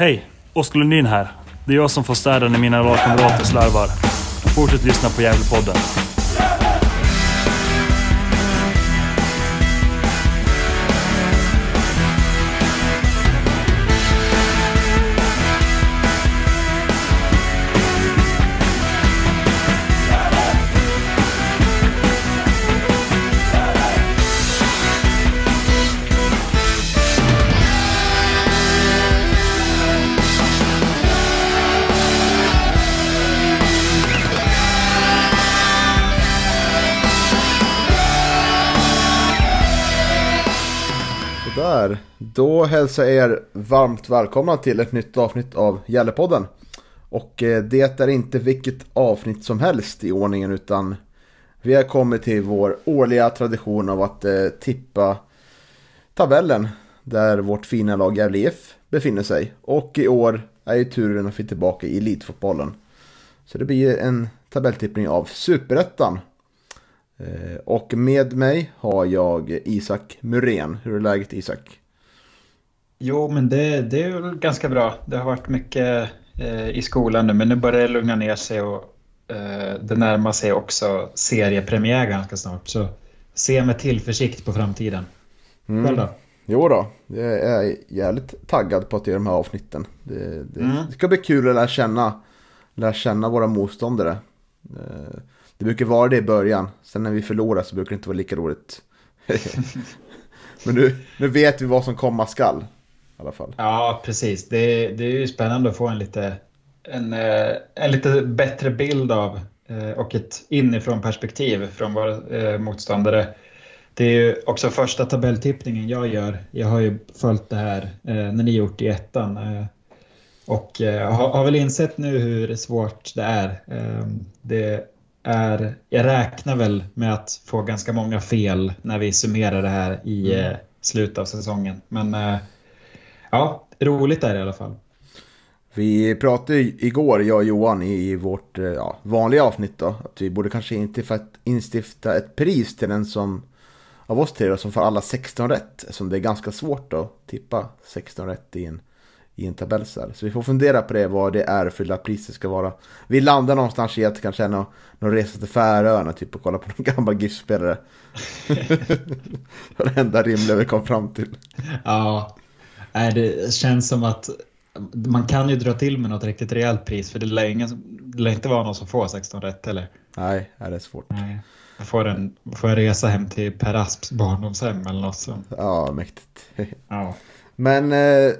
Hej! Oskar Lundin här. Det är jag som får städa när mina lagkamrater slarvar. Fortsätt lyssna på Gävlepodden. Då hälsar jag er varmt välkomna till ett nytt avsnitt av Gällepodden. Och eh, det är inte vilket avsnitt som helst i ordningen utan vi har kommit till vår årliga tradition av att eh, tippa tabellen där vårt fina lag Gävle IF befinner sig. Och i år är ju turen att få tillbaka i elitfotbollen. Så det blir en tabelltippning av Superettan. Eh, och med mig har jag Isak Murén. Hur är läget Isak? Jo, men det, det är väl ganska bra. Det har varit mycket eh, i skolan nu, men nu börjar det lugna ner sig och eh, det närmar sig också seriepremiär ganska snart. Så se med tillförsikt på framtiden. Mm. Själv då? Jo då, jag är jävligt taggad på att göra de här avsnitten. Det, det, Mm. det ska bli kul att lära känna, lära känna våra motståndare. Eh, Det brukar vara det i början, sen när vi förlorar så brukar det inte vara lika roligt. Men nu, nu vet vi vad som komma skall. I alla fall. Ja, precis. Det, det är ju spännande att få en lite, en, eh, en lite bättre bild av eh, och ett inifrån perspektiv från våra eh, motståndare. Det är ju också första tabelltippningen jag gör. Jag har ju följt det här när ni gjort i ettan. Och har, har väl insett nu hur svårt det är. Eh, det är. Jag räknar väl med att få ganska många fel när vi summerar det här i eh, slutet av säsongen. Men ja, roligt är det i alla fall. Vi pratade igår, jag och Johan, i vårt eh, ja, vanliga avsnitt då. Att vi borde kanske instifta, instifta ett pris till den som av oss tre som får alla 16 rätt. Eftersom det är ganska svårt att tippa 16 rätt i en, i en tabell så. Så vi får fundera på det, vad det är för lilla priset ska vara. Vi landar någonstans i att det kanske är någon, någon resa till Färöarna, typ och kolla på någon gammal GIF-spelare. det var det enda rimliga vi kom fram till. Ja, nej, det känns som att man kan ju dra till med något riktigt rejält pris för det lär, ingen, det lär inte vara någon som får 16 rätt eller? Nej, det är svårt. Nej. Jag får en, får en resa hem till Per Asps barndomshem eller något sånt. Ja, mäktigt. Ja. Men eh,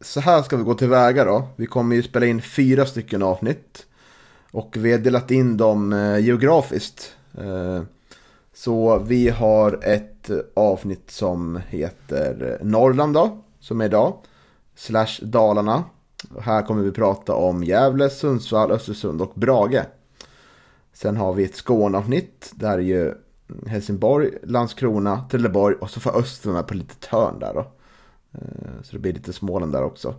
så här ska vi gå tillväga då. Vi kommer ju spela in fyra stycken avsnitt. Och vi har delat in dem eh, geografiskt. Eh, så vi har ett avsnitt som heter Norrland då, som är idag. Slash Dalarna. Och här kommer vi prata om Gävle, Sundsvall, Östersund och Brage. Sen har vi ett Skåneavsnitt. Där är ju Helsingborg, Landskrona, Trelleborg och så får Östern med på lite hörn där då. Eh, så det blir lite Småland där också.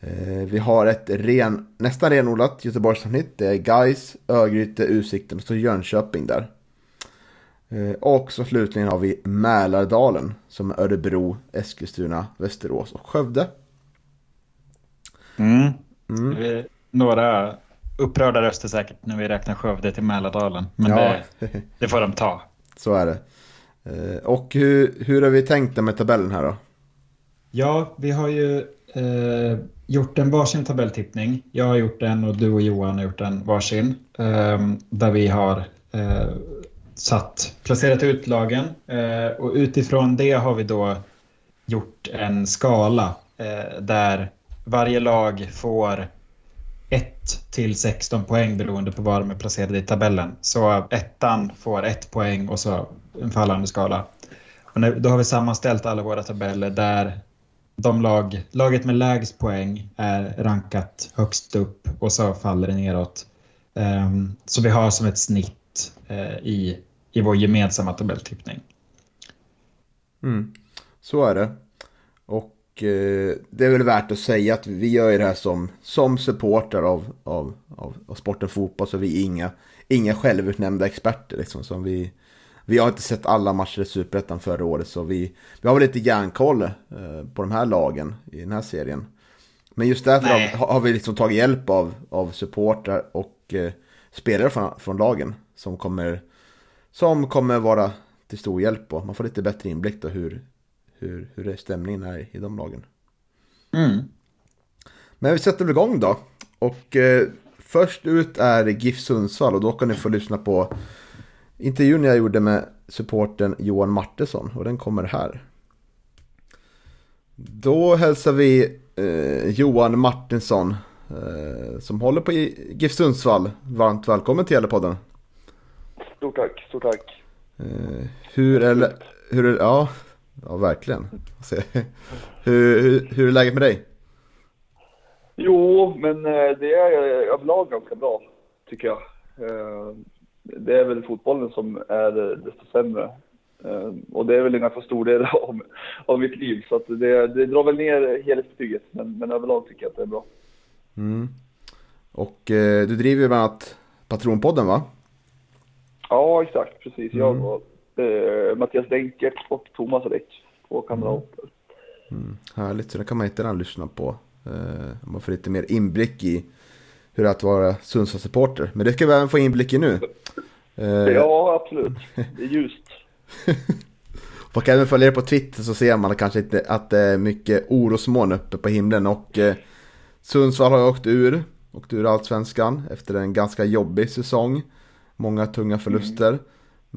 Eh, vi har ett ren, nästan renodlat Göteborgsavsnitt. Det är Gais, Örgryte, Utsikten och så Jönköping där. Eh, Och så slutligen har vi Mälardalen som är Örebro, Eskilstuna, Västerås och Skövde. Mm. Mm. Det Några upprörda röster säkert när vi räknar Skövde till Mälardalen. Men Ja, det, det får de ta. så är det. Eh, Och hur, hur har vi tänkt med tabellen här då? Ja, vi har ju eh, gjort en varsin tabelltippning. Jag har gjort en och du och Johan har gjort en varsin. Eh, där vi har eh, satt, placerat ut lagen. Eh, och utifrån det har vi då gjort en skala eh, där varje lag får 1 till 16 poäng beroende på var de är placerade i tabellen. Så ettan får ett poäng och så en fallande skala. Och nu, då har vi sammanställt alla våra tabeller där de lag, laget med lägst poäng är rankat högst upp och så faller det neråt. Um, så vi har som ett snitt uh, i, i vår gemensamma tabelltippning. Mm. Så är det. Och eh, det är väl värt att säga att vi gör ju det här som, som supporter av, av, av, av sporten fotboll. Så vi är inga, inga självutnämnda experter. Liksom, som vi, vi har inte sett alla matcher i Superettan förra året. Så vi, vi har väl lite järnkoll eh, på de här lagen i den här serien. Men just därför har, har, vi liksom tagit hjälp av, av supportrar och eh, spelare från, från lagen som kommer, som kommer vara till stor hjälp och man får lite bättre inblick då hur, hur, hur stämningen är i de lagen. Mm. Men vi sätter väl igång då. Och eh, först ut är GIF Sundsvall och då kan ni få lyssna på intervjun jag gjorde med supporten Johan Martesson och den kommer här. Då hälsar vi eh, Johan Martinsson eh, som håller på GIF Sundsvall. Varmt välkommen till Gävlepodden. Stort tack, stort tack. Eh, hur är, hur är, ja, ja verkligen. hur, hur, hur är läget med dig? Jo, men eh, det är överlag ganska bra, tycker jag. Eh, det är väl fotbollen som är desto sämre. Eh, och det är väl en ganska stor del av, av mitt liv, så det, det drar väl ner helhetsbetyget. Men, men överlag tycker jag att det är bra. Mm. Och eh, du driver ju bland annat Patronpodden va? Ja, exakt. Precis. Mm. Jag och eh, Mattias Denkert och Thomas Räck, två kamrater. Mm. Mm. Härligt, så det kan man inte lyssna på. Eh, man får lite mer inblick i hur det är att vara Sundsvall-supporter. Men det ska vi även få inblick i nu. Eh, ja, absolut. Det är ljust. Man kan även följa er på Twitter så ser man kanske inte att det är mycket orosmoln uppe på himlen. Och eh, Sundsvall har åkt ur, åkt ur allsvenskan efter en ganska jobbig säsong. Många tunga förluster. Mm.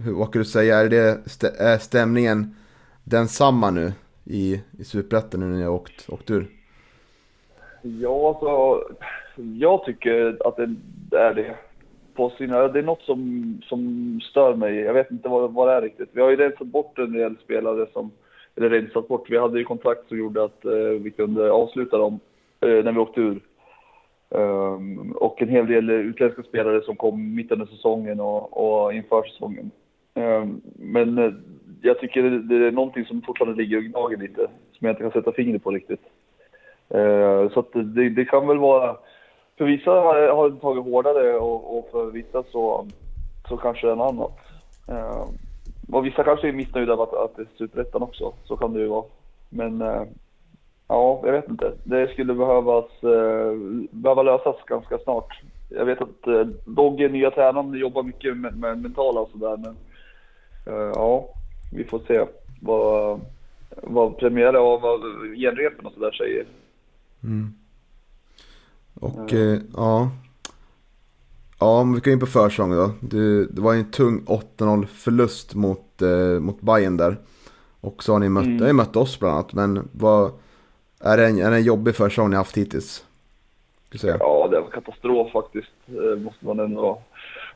Hur, vad kan du säga, är, det, är stämningen densamma nu i, i Superettan nu när ni har åkt, åkt ur? Ja, alltså jag tycker att det är det. På sina, det är något som, som stör mig. Jag vet inte vad, vad det är riktigt. Vi har ju rensat bort en del spelare som, eller rensat bort. Vi hade ju kontrakt som gjorde att eh, vi kunde avsluta dem eh, när vi åkte ur. Um, och en hel del utländska spelare som kom mitt under säsongen och, och inför säsongen. Um, men uh, jag tycker det, det, är någonting som fortfarande ligger och gnager lite, som jag inte kan sätta fingret på riktigt. Uh, så att det, det, kan väl vara, för vissa har, har det tagit hårdare och, och, för vissa så, så kanske det är något annat. Uh, och vissa kanske är missnöjda med att, att det är superettan också, så kan det ju vara. Men uh, Ja, jag vet inte. Det skulle behövas, eh, behöva lösas ganska snart. Jag vet att eh, Dogge, nya tränaren, jobbar mycket med, med mentala och sådär. Men eh, ja, vi får se vad, vad premiär och vad genrepen och sådär säger. Mm. Och eh, ja. Ja, om vi går in på försäsongen då. Det, det var en tung 8-0 förlust mot, eh, mot Bayern där. Och så har ni mött, mm. har mött oss bland annat. Men vad, är det en, är det en jobbig försäsong ni haft hittills? Ja, det var katastrof faktiskt. Eh, måste man, ändå,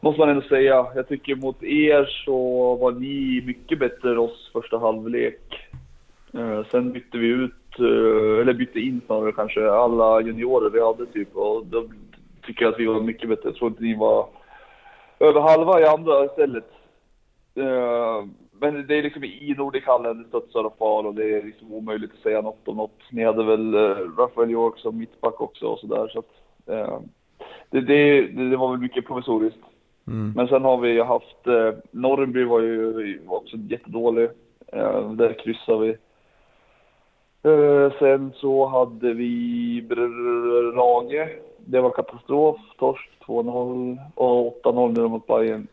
måste man ändå säga. Jag tycker mot er så var ni mycket bättre än oss första halvlek. Eh, sen bytte vi ut, eh, eller bytte in snarare kanske, alla juniorer vi hade typ. Och då tycker jag att vi var mycket bättre. Jag tror inte ni var över halva i andra istället men det är liksom i Nordichallen, det studsar och far och det är liksom omöjligt att säga något om något. Ni hade väl eh, Rafael York som mittback också och sådär så att eh, det, det, det, var väl mycket provisoriskt. Mm. Men sen har vi haft, eh, Norrby var ju också jättedålig. Eh, där kryssade vi. Eh, sen så hade vi Brage. Det var katastrof. Torsk 2-0 och 8-0 nu mot Bayern.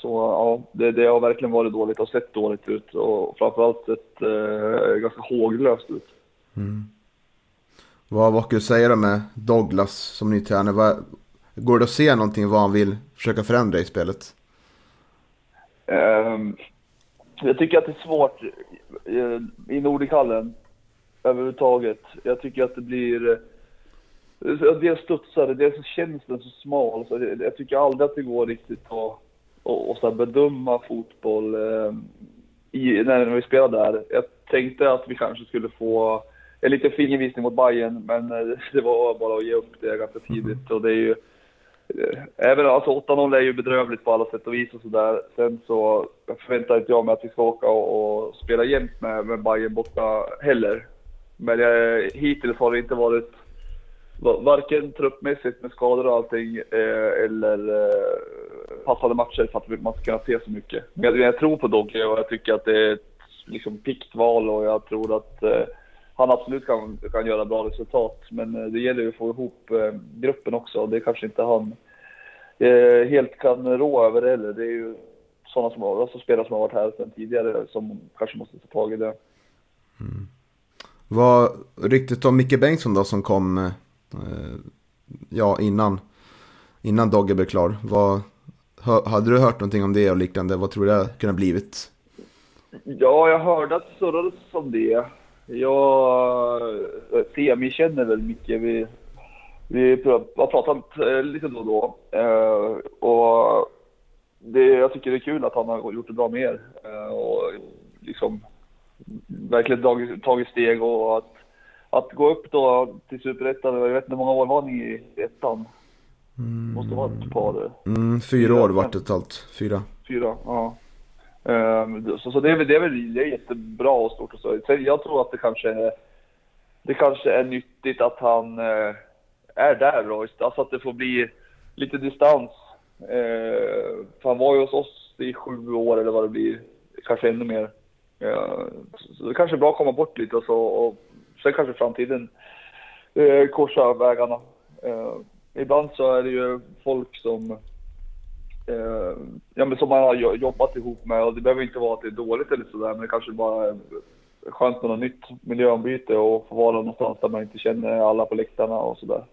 Så ja, det, det har verkligen varit dåligt och sett dåligt ut och framförallt sett eh, ganska håglöst ut. Mm. Vad, vad du säga då med Douglas som ny tränare? går det att se någonting vad han vill försöka förändra i spelet? Um, jag tycker att det är svårt uh, i Nordichallen överhuvudtaget. Jag tycker att det blir uh, dels studsar det, dels känns den så smal. Så jag, jag tycker aldrig att det går riktigt att och, och så bedöma fotboll eh, i, när vi spelade där. Jag tänkte att vi kanske skulle få en liten fingervisning mot Bayern men eh, det var bara att ge upp det ganska tidigt. Mm. Och det är ju, eh, även alltså 8-0 är ju bedrövligt på alla sätt och vis och sådär. Sen så förväntar inte jag mig att vi ska åka och, och spela jämt med, med Bayern borta heller. Men jag, hittills har det inte varit varken truppmässigt med skador och allting eh, eller eh, passade matcher för att man ska kunna se så mycket. Men jag, jag tror på Dogge och jag tycker att det är ett liksom, pikt val och jag tror att eh, han absolut kan, kan göra bra resultat. Men eh, det gäller ju att få ihop eh, gruppen också. och Det kanske inte han eh, helt kan rå över heller. Det är ju sådana som alltså spelare som har varit här sedan tidigare som kanske måste ta tag i det. Mm. Vad ryktet om Micke Bengtsson då som kom Eh, ja, innan, innan Dogge blev klar. Vad, hade du hört någonting om det och liknande? Vad tror du det kunde ha blivit? Ja, jag hörde att det surrades om det. Jag, eh, Semi känner väl Micke. Vi, vi har pratat eh, lite då och då. Eh, och det, jag tycker det är kul att han har gjort det bra med er. Eh, och liksom verkligen tagit steg och att, att gå upp då till Superettan. Jag vet inte hur många år var ni i ettan? Mm. Måste vara ett par. Mm, fyra år vart det totalt. Fyra. Fyra, ja. Um, så, så det är väl, det är väl det är jättebra och stort och så. Sen jag tror att det kanske, det kanske är nyttigt att han uh, är där då. Alltså att det får bli lite distans. Uh, för han var ju hos oss i sju år eller vad det blir. Kanske ännu mer. Uh, så det kanske är bra att komma bort lite och så. Och sen kanske framtiden uh, korsar vägarna. Uh, ibland så är det ju folk som eh, ja, men som man har jobbat ihop med och det behöver inte vara att det är dåligt eller sådär men det kanske bara är skönt med något nytt miljöombyte och få vara någonstans där man inte känner alla på läktarna och sådär.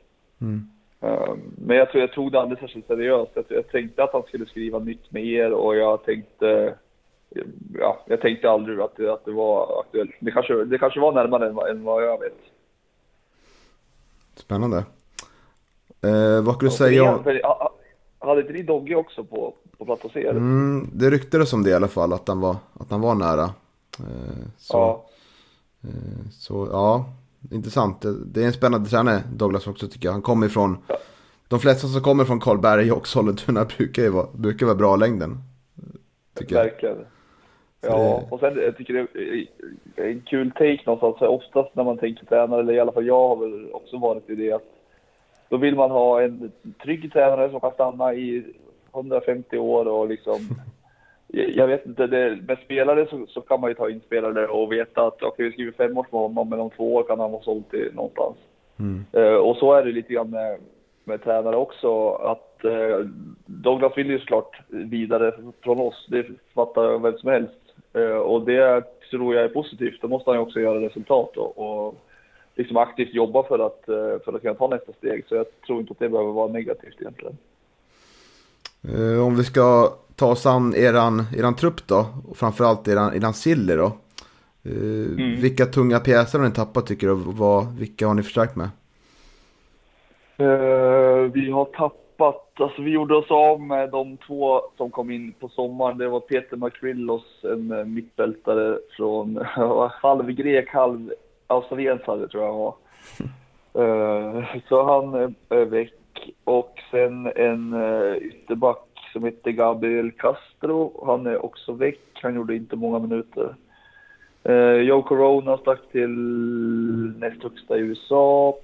Mm. Eh, men jag tror jag tog det aldrig särskilt seriöst. Jag, jag tänkte att han skulle skriva nytt med er och jag tänkte Ja, jag tänkte aldrig att det, att det var aktuellt. Det kanske, det kanske var närmare än, än vad jag vet. Spännande. Eh, vad skulle du säga? För, hade inte ni Dogge också på, på plats er? Mm, det ryktades om det i alla fall, att han var, att han var nära. Eh, så, ja. Eh, så ja, intressant. Det är en spännande tränare, Douglas också tycker jag. Han kommer ifrån, ja. de flesta som kommer från Karlberg och Sollentuna brukar ju vara, brukar vara bra längden. Tycker Verkligen. Ja, det... och sen jag tycker det är en kul take någonstans. Oftast när man tänker tränare, eller i alla fall jag har väl också varit i det att då vill man ha en trygg tränare som kan stanna i 150 år och liksom jag vet inte, det, med spelare så, så, kan man ju ta in spelare och veta att okej, okay, vi skriver fem år med honom, men om två år kan han vara såld till någonstans. Mm. Uh, och så är det lite grann med, med tränare också, att uh, Douglas vill ju såklart vidare från oss, det fattar vem som helst. Uh, och det tror jag är positivt, då måste han ju också göra resultat och, och liksom aktivt jobba för att, eh, för att kunna ta nästa steg. Så jag tror inte att det behöver vara negativt egentligen. Eh, om vi ska ta oss an eran, eran trupp då, och framförallt eran, eran Silly då. Eh, mm. Vilka tunga pjäser har ni tappat tycker du? Vad, vilka har ni förstärkt med? Vi har tappat, alltså vi gjorde oss av med de två som kom in på sommaren. Det var Peter Makrillos, en mittbältare från halv grek, halv australiensare tror jag han var. Uh, så han är väck. Och sen en uh, ytterback som heter Gabriel Castro. Han är också väck. Han gjorde inte många minuter. Uh, Joe Corona stack till näst högsta i USA.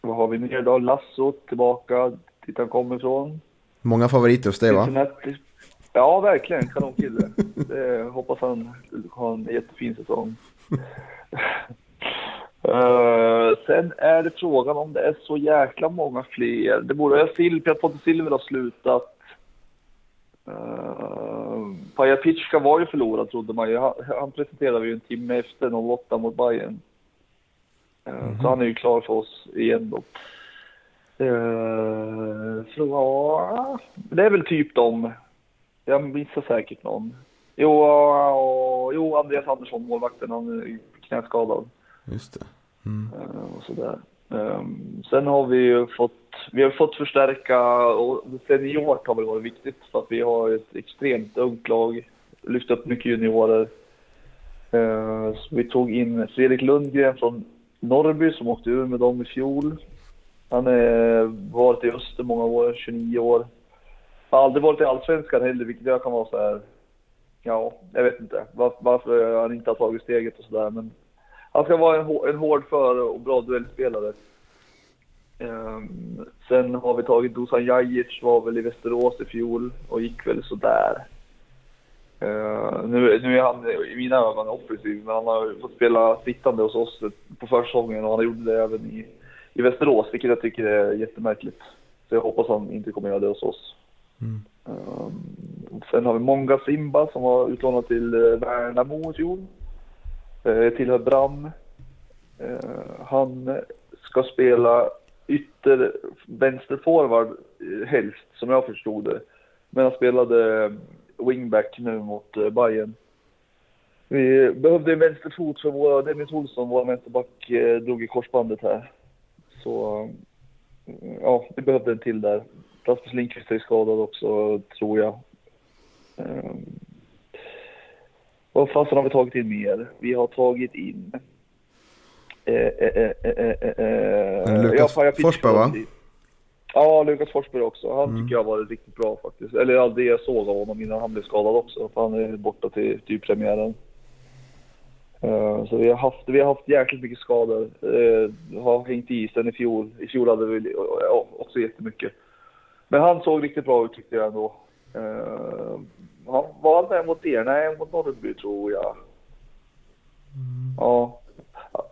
Vad har vi mer då? Lasso tillbaka dit han kommer ifrån. Många favoriter hos dig va? Ja, verkligen. Kanonkille. hoppas han har en jättefin säsong. Uh, sen är det frågan om det är så jäkla många fler. Det borde vara Silvia, Ponte Silver har slutat. Uh, Paja Pitschka var ju förlorad trodde man ju. Han, han presenterade ju en timme efter 08 mot Bayern. Uh, mm -hmm. Så han är ju klar för oss igen då. Uh, så ja, det är väl typ de. Jag missar säkert någon. Jo, uh, jo Andreas Andersson, målvakten, han är knäskadad. Just det. Mm. Uh, och sådär. Um, sen har vi ju fått, vi har fått förstärka och seniort har väl varit viktigt för att vi har ett extremt ungt lag. Lyft upp mycket juniorer. Så vi tog in Fredrik Lundgren från Norrby som åkte ur med dem i fjol. Han har eh, varit i Öster många år, 29 år. Har aldrig varit i Allsvenskan heller, vilket jag kan vara så här. Ja, jag vet inte varför han inte har tagit steget och sådär, men han ska vara en, en hård för och bra duellspelare. Um, sen har vi tagit Dusan Jajic, var väl i Västerås i fjol och gick väl sådär. Uh, ehm, nu, nu är han i mina ögon offensiv, men han har fått spela sittande hos oss på försäsongen och han gjorde det även i, i Västerås, vilket jag tycker är jättemärkligt. Så jag hoppas han inte kommer göra det hos oss. Mm. Uh, sen har vi Monga Simba som var utlånad till uh, Värnamo i fjol. Uh, tillhör Bram. Uh, han ska spela ytter vänsterforward helst, som jag förstod det. Men han spelade wingback nu mot Bayern. Vi behövde en vänsterfot för våra, Dennis Olsson, vår vänsterback, eh, drog i korsbandet här. Så ja, vi behövde en till där. Rasmus Lindqvist är skadad också, tror jag. Um, vad fasen har vi tagit in mer? Vi har tagit in... Eh, eh, eh, Lukas ja, Forsberg va? Ja, Lukas Forsberg också. Han mm. tycker jag var riktigt bra faktiskt. Eller ja, det jag såg av honom innan han blev skadad också. För han är borta till, till premiären. Uh, så vi har, haft, vi har haft jäkligt mycket skador. Uh, har hängt i sen i fjol. I fjol hade vi uh, också jättemycket. Men han såg riktigt bra ut tyckte jag ändå. Uh, han var med mot er? Nej, mot Norrby tror jag. Mm. Ja.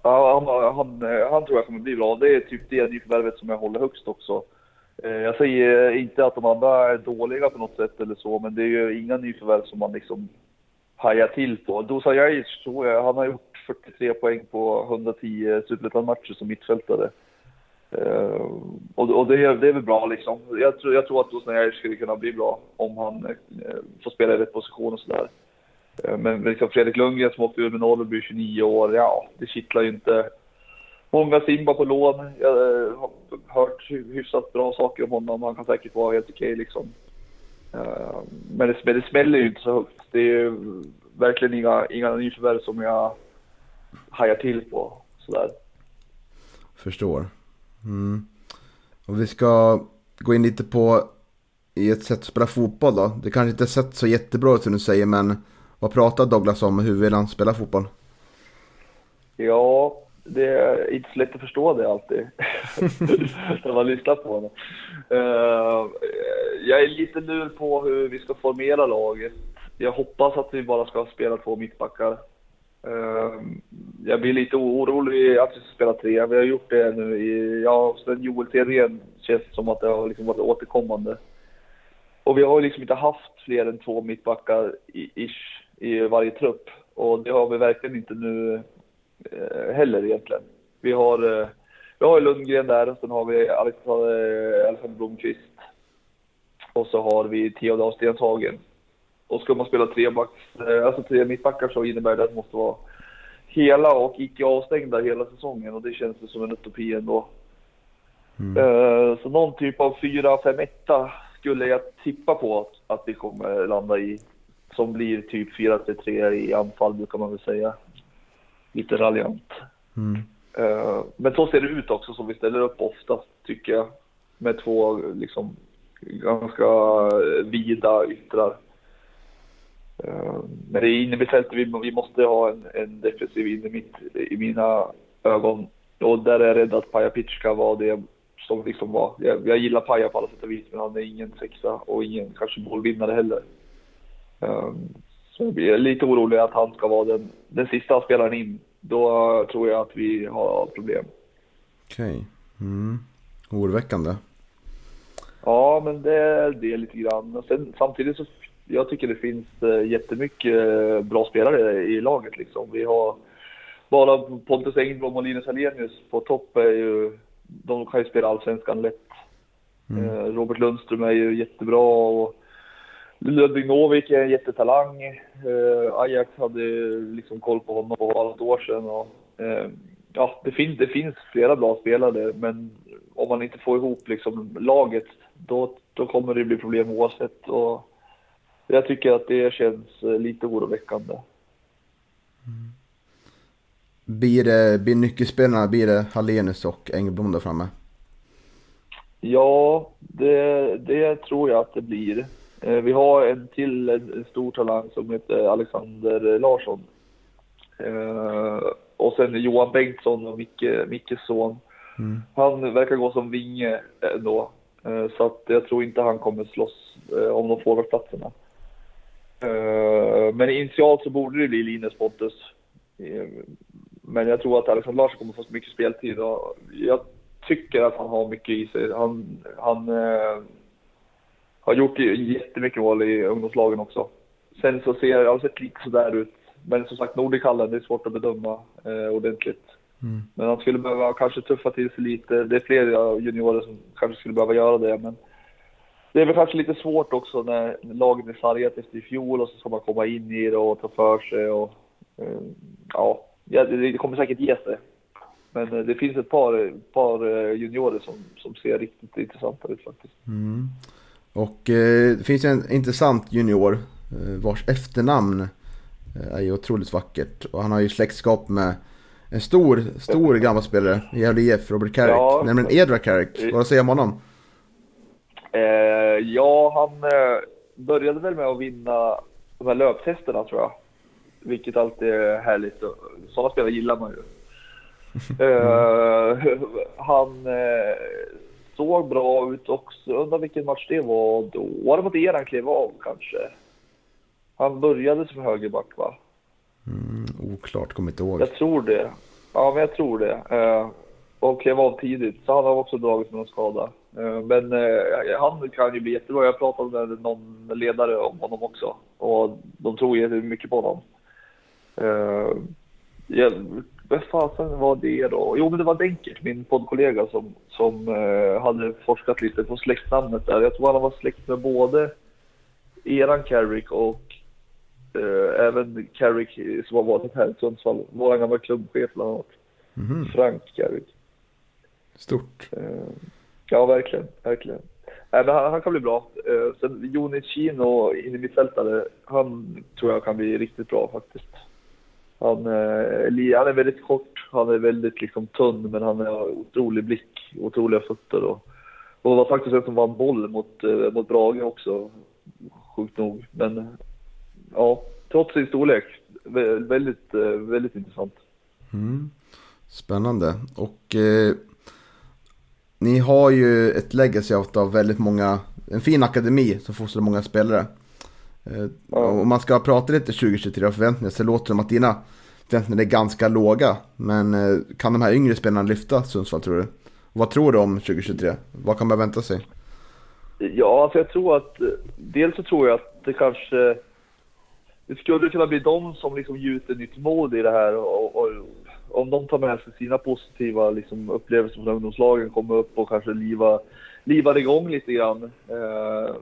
Han, han, han, han, tror jag kommer bli bra. Det är typ det nyförvärvet som jag håller högst också. Eh, jag säger inte att de andra är dåliga på något sätt eller så, men det är ju inga nyförvärv som man liksom haja till på. Dusan Jajic tror jag, eh, han har gjort 43 poäng på 110 superettan-matcher som mittfältare. Uh, och, och det, det, är väl bra liksom. Jag tror, jag tror att Dusan Jajic skulle kunna bli bra om han uh, får spela i rätt position och sådär. Uh, men liksom Fredrik Lundgren som åkte ur med noll och blir 29 år, ja, det kittlar ju inte Många Simba på lån. Jag har hört hyfsat bra saker om honom. Han kan säkert vara helt okej liksom. Men det, det smäller ju inte så högt. Det är ju verkligen inga, inga nyförvärv som jag hajar till på sådär. Förstår. Mm. Och vi ska gå in lite på i ett sätt att spela fotboll då. Det kanske inte sett så jättebra ut som du säger men vad pratar Douglas om? Hur vill han spela fotboll? Ja, det är inte så lätt att förstå det alltid. när man lyssnar på honom. Uh, jag är lite lur på hur vi ska formera laget. Jag hoppas att vi bara ska spela två mittbackar. Ehm, jag blir lite orolig att vi ska spela tre. Vi har gjort det nu i, ja, sen Joel Thedéen känns det som att det har liksom varit återkommande. Och vi har liksom inte haft fler än två mittbackar i, ish, i varje trupp. Och det har vi verkligen inte nu Eh, heller egentligen. Vi har, eh, vi har Lundgren där och sen har vi Alexander, eh, Alexander Blomqvist. Och så har vi Theodor Stenshagen. Och ska man spela tre, backs, alltså tre mittbackar så innebär det att det måste vara hela och icke avstängda hela säsongen och det känns som en utopi ändå. Mm. Så någon typ av 4-5-1 skulle jag tippa på att, att vi kommer landa i. Som blir typ 4-3 i anfall brukar man väl säga lite raljant. Mm. Uh, men så ser det ut också som vi ställer upp ofta tycker jag. Med två liksom ganska vida yttrar. Uh, men det är innermittfältet vi, vi måste ha en, en defensiv innermitt i mina ögon. Och där är jag rädd att Paja ska vara det som liksom var. Jag, jag gillar Paja på alla sätt och vis men han är ingen sexa och ingen kanske målvinnare heller. Um, så jag blir lite orolig att han ska vara den, den sista spelaren in då tror jag att vi har problem. Okej. Okay. Mm. Oroväckande. Ja, men det, det är lite grann. Sen, samtidigt så jag tycker det finns äh, jättemycket äh, bra spelare i laget. Liksom. Vi har bara Pontus Engblom och Linus Hallenius på topp. Är ju, de kan ju spela allsvenskan lätt. Mm. Äh, Robert Lundström är ju jättebra. Och, Ludvig Novik är en jättetalang. Eh, Ajax hade liksom koll på honom för ett år sedan. Och, eh, ja, det, fin det finns flera bra spelare, men om man inte får ihop liksom, laget, då, då kommer det bli problem oavsett. Och jag tycker att det känns eh, lite oroväckande. Mm. Blir, det, blir nyckelspelarna, blir det Hallenius och Engblom där framme? Ja, det, det tror jag att det blir. Eh, vi har en till en stor talang som heter Alexander Larsson. Eh, och sen Johan Bengtsson och Micke, Mickes son. Mm. Han verkar gå som vinge. Eh, så att jag tror inte han kommer slåss om de forwardplatserna. Eh, men initialt så borde det bli Linus Pontus. Eh, Men jag tror att Alexander Larsson kommer få så mycket speltid och jag tycker att han har mycket i sig. Han, han eh, har gjort jättemycket mål i ungdomslagen också. Sen så ser det har sett lite sådär ut. Men som sagt, Nordichallen, det är svårt att bedöma eh, ordentligt. Men han skulle behöva kanske tuffa till sig lite. Det är fler juniorer som kanske skulle behöva göra det. Men det är väl kanske lite svårt också när laget är sargat efter i fjol och så ska man komma in i det och ta för sig. Och, eh, ja, det kommer säkert ge sig. Men eh, det finns ett par, par eh, juniorer som, som ser riktigt intressanta ut faktiskt. Och eh, det finns en intressant junior vars efternamn är ju otroligt vackert. Och han har ju släktskap med en stor, stor gammal spelare i Gävle IF, Robert Carrick. Ja. Nämligen Edvard Carrick. Vad säger man om honom? Eh, ja, han eh, började väl med att vinna de här löptesterna tror jag. Vilket alltid är härligt. Sådana spelare gillar man ju. Eh, han såg bra ut också. Undrar vilken match det var då. Var det mot er han klev av kanske? Han började som högerback va? Mm, oklart, kommer inte ihåg. Jag tror det. Ja, men jag tror det. Eh, och klev av tidigt, så han har också dragit med någon skada. Eh, men eh, han kan ju bli jättebra. Jag pratade med någon ledare om honom också. Och de tror jättemycket på honom. Eh, jag, vad fasen var det då? Jo, men det var Denkert, min poddkollega, som, som hade forskat lite på släktnamnet där. Jag tror han var släkt med både eran Carrick och eh, även Carrick som har varit här i Sundsvall. Vår gamla klubbchef bland annat. Mhm, Frank Carrick. Stort. Eh, ja, verkligen. verkligen. Nej, men han, han kan bli bra. Eh, sen Joni Chino, innermittfältare, han tror jag kan bli riktigt bra faktiskt. Han, eh, han är väldigt kort, han är väldigt liksom tunn, men han har otrolig blick, otroliga fötter. Och, och var faktiskt en som vann boll mot, eh, mot Brage också, sjukt nog. Men ja, trots sin storlek, väldigt, eh, väldigt intressant. Mm. Spännande. Och eh, ni har ju ett legacy av väldigt många, en fin akademi som fostrar många spelare. Eh, Ja. Om man ska prata lite 2023 och förväntningar så låter det som att dina förväntningar är ganska låga. Men eh, kan de här yngre spelarna lyfta Sundsvall tror du? Och vad tror du om 2023? Vad kan man vänta sig? Ja, alltså jag tror att... eh, Dels så tror jag att det kanske... Det skulle kunna bli de som liksom gjuter nytt mod i det här och, och om de tar med sig sina positiva liksom, upplevelser från ungdomslagen, kommer upp och kanske liva, livar igång lite grann. Eh,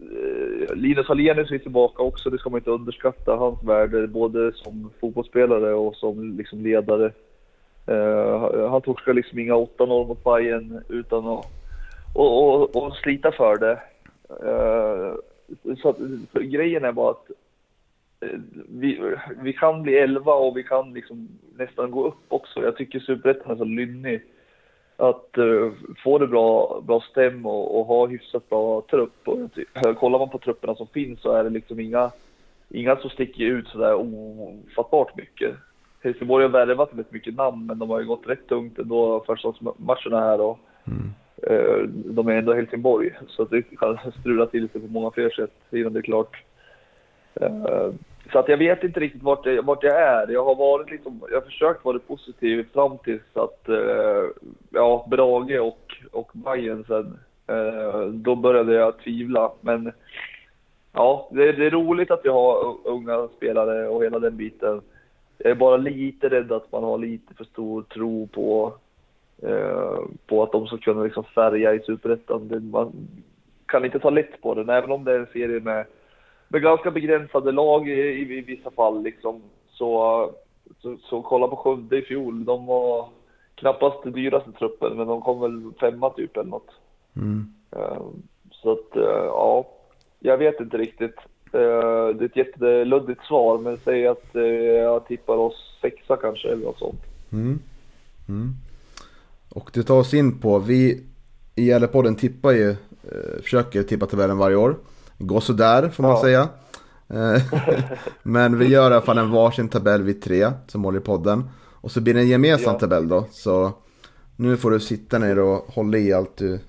eh, Linus Hallenius är tillbaka också, det ska man inte underskatta. Hans värde både som fotbollsspelare och som liksom, ledare. Eh, han torskade liksom inga 8-0 mot Bayern utan att och, och, och slita för det. Eh, så att, för grejen är bara att vi, vi kan bli 11 och vi kan liksom nästan gå upp också. Jag tycker Superettan är så lynnig. Att uh, få det bra, bra stäm och, och ha hyfsat bra trupp. Och, kollar man på trupperna som finns så är det liksom inga, inga som sticker ut sådär ofattbart mycket. Helsingborg har värvat väldigt mycket namn men de har ju gått rätt tungt ändå första matcherna här. Och, Eh, de är ändå Helsingborg, så det kan strula till sig på många fler sätt innan det är klart. Eh, så att jag vet inte riktigt vart jag, vart jag är. Jag har varit liksom, jag har försökt vara positiv fram tills att, eh, ja, Brage och, och Bayern sen, eh, då började jag tvivla. Men ja, det, är- det är roligt att vi har unga spelare och hela den biten. Jag är bara lite rädd att man har lite för stor tro på eh, på att de ska kunna liksom färga i Superettan. Man kan inte ta lätt på den, även om det är en serie med, med ganska begränsade lag i, i, i vissa fall. Liksom. Så, så, så kolla på Skövde i fjol, de var knappast dyraste truppen, men de kom väl femma typ eller något. Mm. Eh, Så att, eh, ja, jag vet inte riktigt. Eh, Det är ett jätteluddigt svar, men säg att eh, jag tippar oss sexa kanske eller något sånt. Mm. Mm. Och det tar oss in på, vi i Gällepodden tippar ju, försöker tippa tabellen varje år. Går sådär får man Ja. säga. Eh, Men vi gör i alla fall en varsin tabell vid tre som håller i podden. Och så blir det en gemensam Ja. tabell då. Så nu får du sitta ner och hålla i allt du,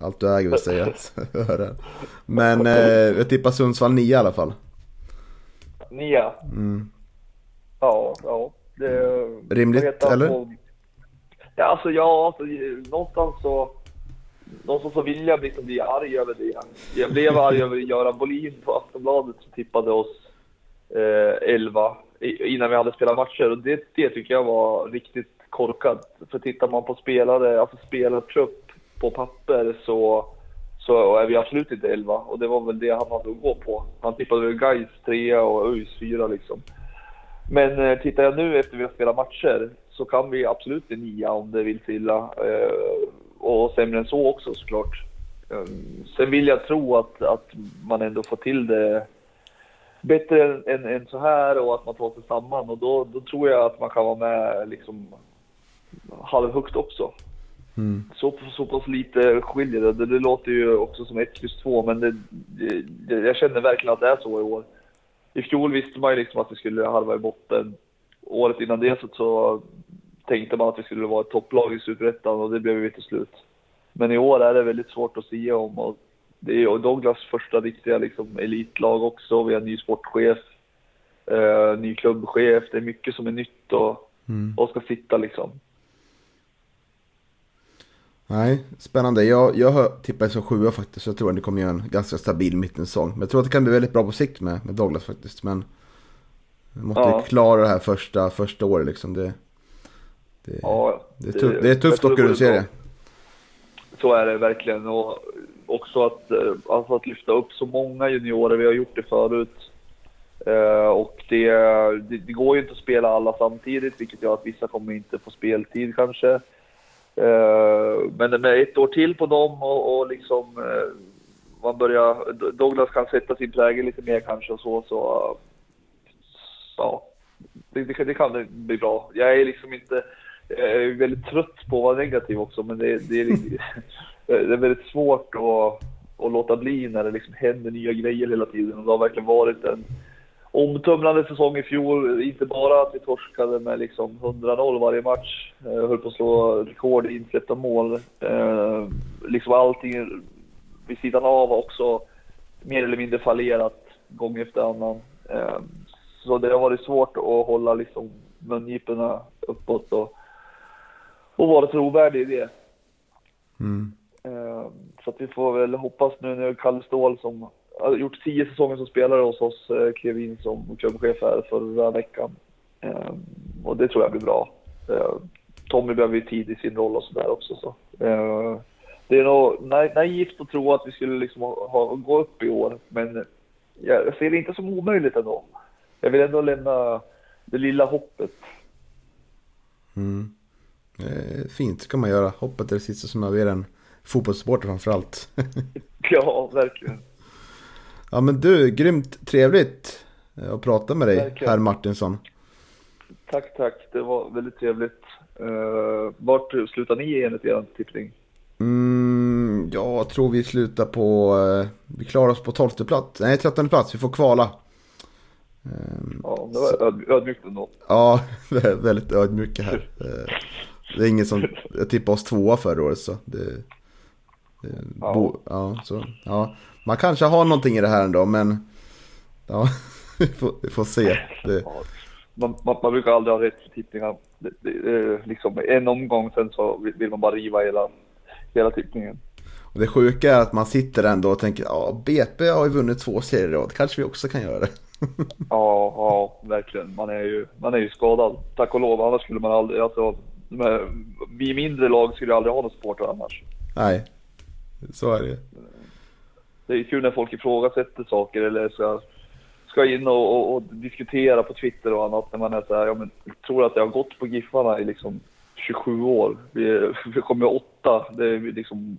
allt du äger vill säga. Men eh, jag tippar Sundsvall 9 i alla fall. Nia. Mm. Ja, ja. Det, Rimligt, eller? på- Ja, alltså ja, alltså, någonstans så... Någonstans så vill jag liksom bli arg över det. Jag blev arg över Göran Bolin på Aftonbladet som tippade oss eh, 11 innan vi hade spelat matcher. Och det, det tycker jag var riktigt korkat. För tittar man på spelare, alltså spelartrupp på papper så, så är vi absolut inte 11. Och det var väl det han hade att gå på. Han tippade väl Gais 3 och ÖIS 4 liksom. Men eh, tittar jag nu efter vi har spelat matcher så kan vi absolut bli nia om det vill sig illa. Eh, och sämre än så också såklart. Eh, sen vill jag tro att, att man ändå får till det bättre än, än, än så här och att man tar sig samman. Och då, då tror jag att man kan vara med liksom halvhögt också. Mm. Så, så pass lite skiljer det. det. Det låter ju också som 1 plus 2 men det, det, jag känner verkligen att det är så i år. I fjol visste man ju liksom att vi skulle halva i botten. Året innan det så, så tänkte man att vi skulle vara ett topplag i Superettan och det blev vi till slut. Men i år är det väldigt svårt att säga om och det är Douglas första riktiga liksom, elitlag också. Vi har ny sportchef, eh, ny klubbchef. Det är mycket som är nytt och, Mm. och ska sitta liksom. Nej, spännande. Jag, jag tippar som sjua faktiskt. så Jag tror att det kommer göra en ganska stabil mittensäsong. Men jag tror att det kan bli väldigt bra på sikt med, med Douglas faktiskt. Men måste Ja. klara det här första, första året liksom. Det, det, Ja, det, är, tuff, det är tufft att det grundserie. bra. Så är det verkligen. Och också att, eh, alltså att lyfta upp så många juniorer. Vi har gjort det förut. Eh, och det, det, det går ju inte att spela alla samtidigt, vilket gör att vissa kommer inte få speltid kanske. Eh, men med ett år till på dem och, och liksom eh, man börjar, Douglas kan sätta sin prägel lite mer kanske och så, så ja, det, det, kan- det kan bli bra. Jag är liksom inte, jag är väldigt trött på att vara negativ också, men det, det, är, det är väldigt svårt att, att låta bli när det liksom händer nya grejer hela tiden. Och det har verkligen varit en omtumlande säsong i fjol. Inte bara att vi torskade med liksom 100-0 varje match, eh, höll på att slå rekord i insläppta mål. Eh, liksom allting vid sidan av har också mer eller mindre fallerat gång efter annan. Eh, så det har varit svårt att hålla liksom mungiporna uppåt och, och vara trovärdig i det. Mm. Eh, Så att vi får väl hoppas nu när Kalle Ståhl som har gjort tio säsonger som spelare hos oss eh, klev in som klubbchef här förra veckan. Eh, Och det tror jag blir bra. Tommy behöver ju tid i sin roll och sådär också. Så. Det är nog na- naivt att tro att vi skulle liksom ha, ha, gå upp i år, men jag ser det inte som omöjligt ändå. Jag vill ändå lämna det lilla hoppet. Mm. Eh, fint, det kan man göra. Hoppet är det sista som överger en fotbollssupporter framförallt. Ja, verkligen. ja men du, grymt trevligt eh, att prata med dig, Verkligen. herr Martinsson. Tack, tack. Det var väldigt trevligt. Uh, vart slutar ni enligt er tippning? Mm, jag tror vi slutar på, eh, vi klarar oss på 12 plats, nej 13 plats, vi får kvala. Ehm, Ja, det var öd- ödmjukt ändå. Ja, det väldigt ödmjuka här. Eh, Det är ingen som, jag tippade oss tvåa förra året så det, det Ja. Bo, ja, så, ja. Man kanske har någonting i det här ändå men ja, vi får, vi får se. Det, man, man, man brukar aldrig ha rätt tippningar. Det, liksom en omgång sen så vill, man bara riva hela, hela tippningen. och det sjuka är att man sitter ändå och tänker ja, BP har ju vunnit två serier i rad, kanske vi också kan göra det. Ja, ja, verkligen. Man är ju, man är ju skadad. Tack och lov, annars skulle man aldrig, alltså, vi mindre lag skulle aldrig ha någon supporter annars. Nej, så är det. Det är ju kul när folk ifrågasätter saker eller ska, ska in och, och, och diskutera på Twitter och annat när man är så här, ja men jag tror att jag har gått på Giffarna i liksom 27 år. Vi, vi kommer åtta, det är liksom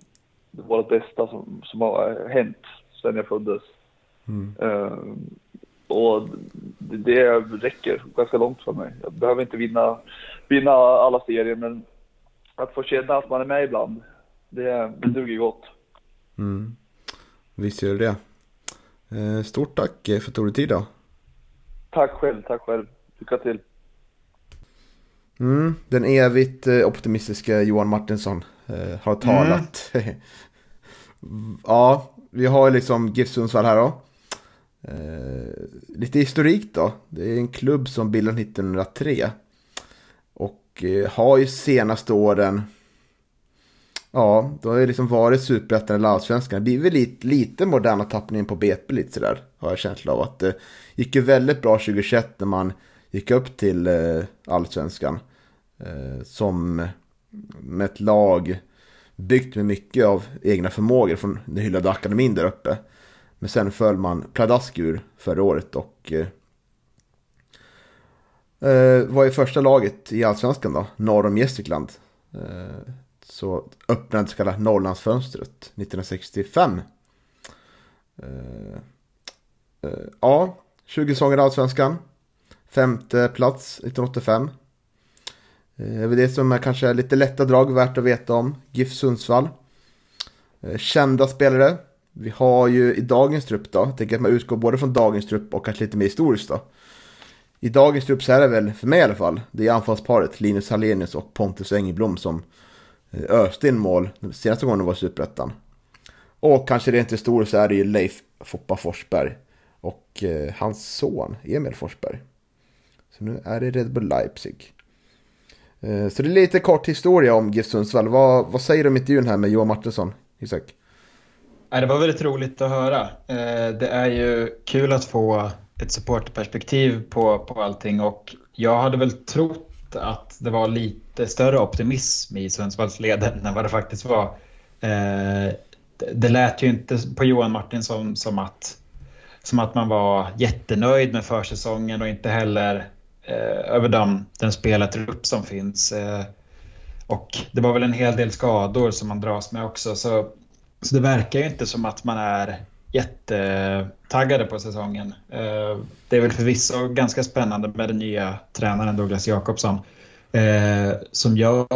det det bästa som, som har hänt sedan jag föddes. Mm. Eh, och det, räcker ganska långt för mig. Jag behöver inte vinna, vinna alla serier men att få känna att man är med ibland, det, det duger gott. Mm. Visst gör det det. Eh, Stort tack för att du tog dig tid då. Tack själv, tack själv. Lycka till. Mm, den evigt eh, optimistiska Johan Martinsson eh, har talat. ja, vi har liksom GIF Sundsvall här då. Eh, lite historik då. Det är en klubb som bildades 1903. Och eh, har ju senaste åren Ja, då har ju liksom varit superettan eller allsvenskan. Det blir väl lite, lite moderna tappningen på BP lite sådär. Har jag känsla av att det gick ju väldigt bra 2021 när man gick upp till eh, allsvenskan. Eh, som med ett lag byggt med mycket av egna förmågor från den hyllade akademin där uppe. Men sen föll man pladask ur förra året och eh, eh var i första laget i allsvenskan då, norr om Gästrikland. Eh, så öppnade det så kallade Norrlandsfönstret 1965. Eh, eh, ja, 20 säsonger i Allsvenskan. Femte plats 1985. Uh, eh, det som är kanske lite lätta drag värt att veta om. GIF Sundsvall. Kända spelare. Vi har ju i dagens trupp då, jag tänker att man utgår både från dagens trupp och kanske lite mer historiskt då. I dagens trupp så är det väl, för mig i alla fall, det är anfallsparet Linus Hallenius och Pontus Engelblom som eh, öste in mål senaste gången de var i Superettan. Och kanske rent historiskt så är det ju Leif Foppa Forsberg och eh, hans son Emil Forsberg. Så nu är det Red Bull Leipzig. Eh, så det är lite kort historia om GIF Sundsvall. Vad, vad säger du om intervjun här med Johan Martinsson, Isak? Det var väldigt roligt att höra. Eh, det är ju kul att få ett supportperspektiv på, på allting och jag hade väl trott att det var lite större optimism i Sundsvallsleden än vad det faktiskt var. Eh, det lät ju inte på Johan Martinsson som att, som att man var jättenöjd med försäsongen och inte heller eh, över den, den spelartrupp som finns. Eh, och det var väl en hel del skador som man dras med också. Så, så det verkar ju inte som att man är jättetaggade på säsongen. Eh, det är väl förvisso ganska spännande med den nya tränaren Douglas Jakobsson eh, som jag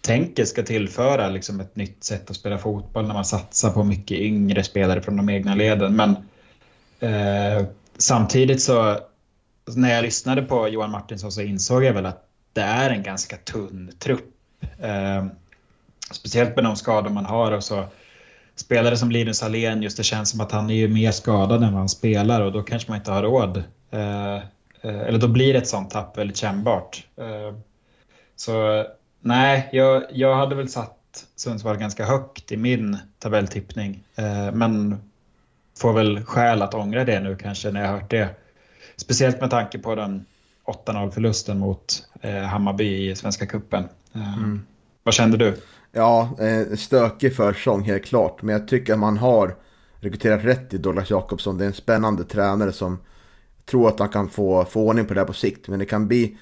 tänker ska tillföra liksom ett nytt sätt att spela fotboll när man satsar på mycket yngre spelare från de egna leden. Men eh, samtidigt så alltså när jag lyssnade på Johan Martinsson så insåg jag väl att det är en ganska tunn trupp. Eh, speciellt med de skador man har och så spelare som Linus Alén, just det känns som att han är ju mer skadad än vad han spelar och då kanske man inte har råd. Eh, eh eller då blir ett sånt tapp väldigt kännbart. Eh, så nej, jag, jag hade väl satt Sundsvall ganska högt i min tabelltippning. Eh, men får väl skäl att ångra det nu kanske när jag hört det. Speciellt med tanke på den 8-0 förlusten mot eh, Hammarby i Svenska Cupen. Eh, mm. Vad kände du? Ja, eh, stökig försäsong helt klart. Men jag tycker att man har rekryterat rätt i Douglas Jakobsson. Det är en spännande tränare som tror att han kan få, få ordning på det här på sikt. Men det kan bli...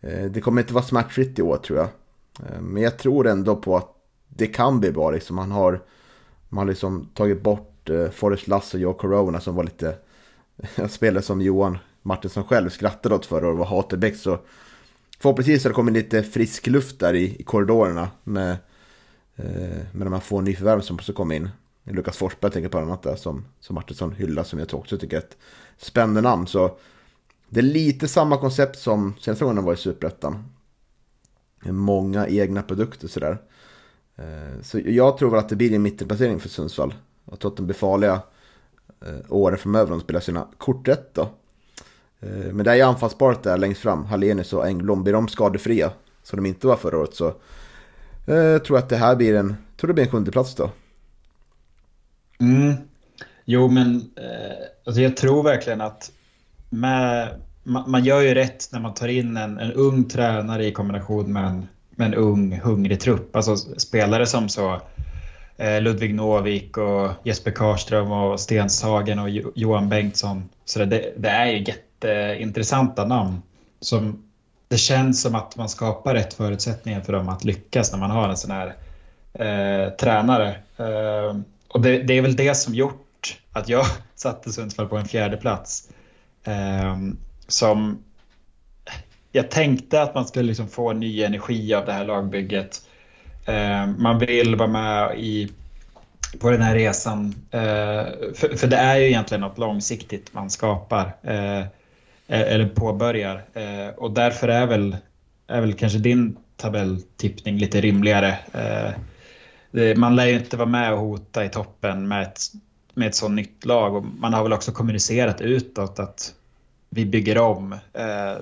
Eh, det kommer inte vara smärtfritt i år tror jag. Eh, men jag tror ändå på att det kan bli bra. Liksom. Man har, man har liksom tagit bort Forrest Lass och Joe Corona som var lite... spelare som Johan Martinsson själv skrattade åt förra året var Haterbäck. Så förhoppningsvis har det kommit lite frisk luft där i, i korridorerna med Eh, med de här få nyförvärven som också kom in. Lukas Forsberg tänker på annat där som, som Martinsson hyllar som jag också tycker är ett spännande namn. Så det är lite samma koncept som senaste gången var i Superettan. Många egna produkter sådär. Eh, så jag tror väl att det blir en mittenplacering för Sundsvall. Jag tror att de blir farliga eh, åren framöver om de spelar sina kort rätt då. Men det är ju anfallsparet där längst fram, Hallenius och Engblom. Blir de skadefria, som de inte var förra året, så jag tror att det här blir en, tror det blir en sjunde plats då. Mm. Jo, men eh, alltså jag tror verkligen att med, man, man, gör ju rätt när man tar in en, en ung tränare i kombination med en, med en ung, hungrig trupp. Alltså spelare som så eh, Ludvig Novik och Jesper Karström och Stenshagen och Johan Bengtsson. Så det, det är ju jätteintressanta namn som det känns som att man skapar rätt förutsättningar för dem att lyckas när man har en sån här eh, tränare. Eh, och det, det, är väl det som gjort att jag satte Sundsvall på en fjärde plats. Eh, som jag tänkte att man skulle liksom få ny energi av det här lagbygget. Eh, man vill vara med i, på den här resan. Eh, för, för, det är ju egentligen något långsiktigt man skapar. Ehm, Eh, eller påbörjar. Eh, och därför är väl, är väl kanske din tabelltippning lite rimligare. Eh, man lär ju inte vara med och hota i toppen med ett med ett sånt nytt lag och man har väl också kommunicerat utåt att vi bygger om. Eh,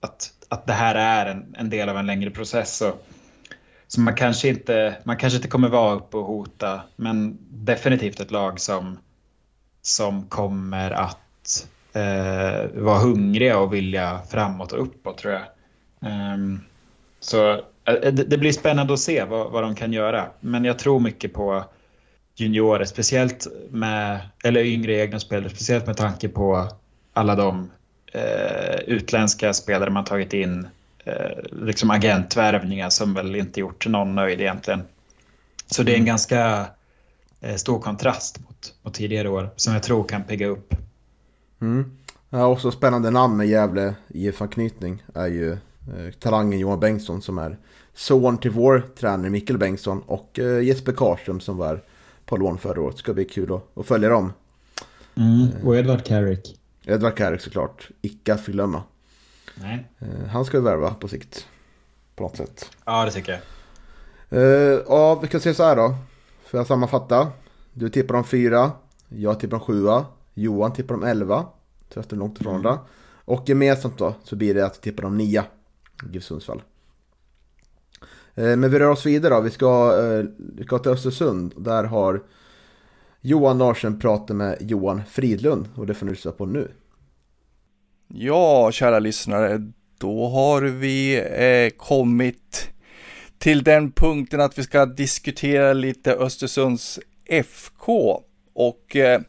att, att det här är en, en del av en längre process. Så, så man, kanske inte, man kanske inte kommer vara uppe och hota men definitivt ett lag som, som kommer att eh, vara hungriga och vilja framåt och uppåt tror jag. Um, så eh, det, det, blir spännande att se vad, vad de kan göra. Men jag tror mycket på juniorer, speciellt med, eller yngre egna spelare, speciellt med tanke på alla de eh, utländska spelare man tagit in, eh, liksom agentvärvningar som väl inte gjort någon nöjd egentligen. Så det är en mm. ganska eh, stor kontrast mot, mot tidigare år som jag tror kan pigga upp. Mm. Ja, också spännande namn med Gävle IF-anknytning är ju eh, talangen Johan Bengtsson som är son till vår tränare Mikkel Bengtsson och eh, Jesper Karlström som var på lån förra året. Ska bli kul att, att följa dem. Mm, och Edvard Carrick. Edvard Carrick såklart. Icke att förglömma. Nej. Eh, han ska vi värva på sikt. På något sätt. Ja, det tycker jag. Uh, ja, vi kan se så här då. För att sammanfatta. Du tippar om fyra. Jag tippar om sjua. Johan tippar om elva. Så efter långt ifrån mm. Och gemensamt då så blir det att vi tippar om nia. GIF Sundsvall. Uh, men vi rör oss vidare då. Vi ska, uh, vi ska till Östersund. Där har Johan Larsen pratar med Johan Fridlund och det får ni lyssna på nu. Ja, kära lyssnare, då har vi eh, kommit till den punkten att vi ska diskutera lite Östersunds FK och eh,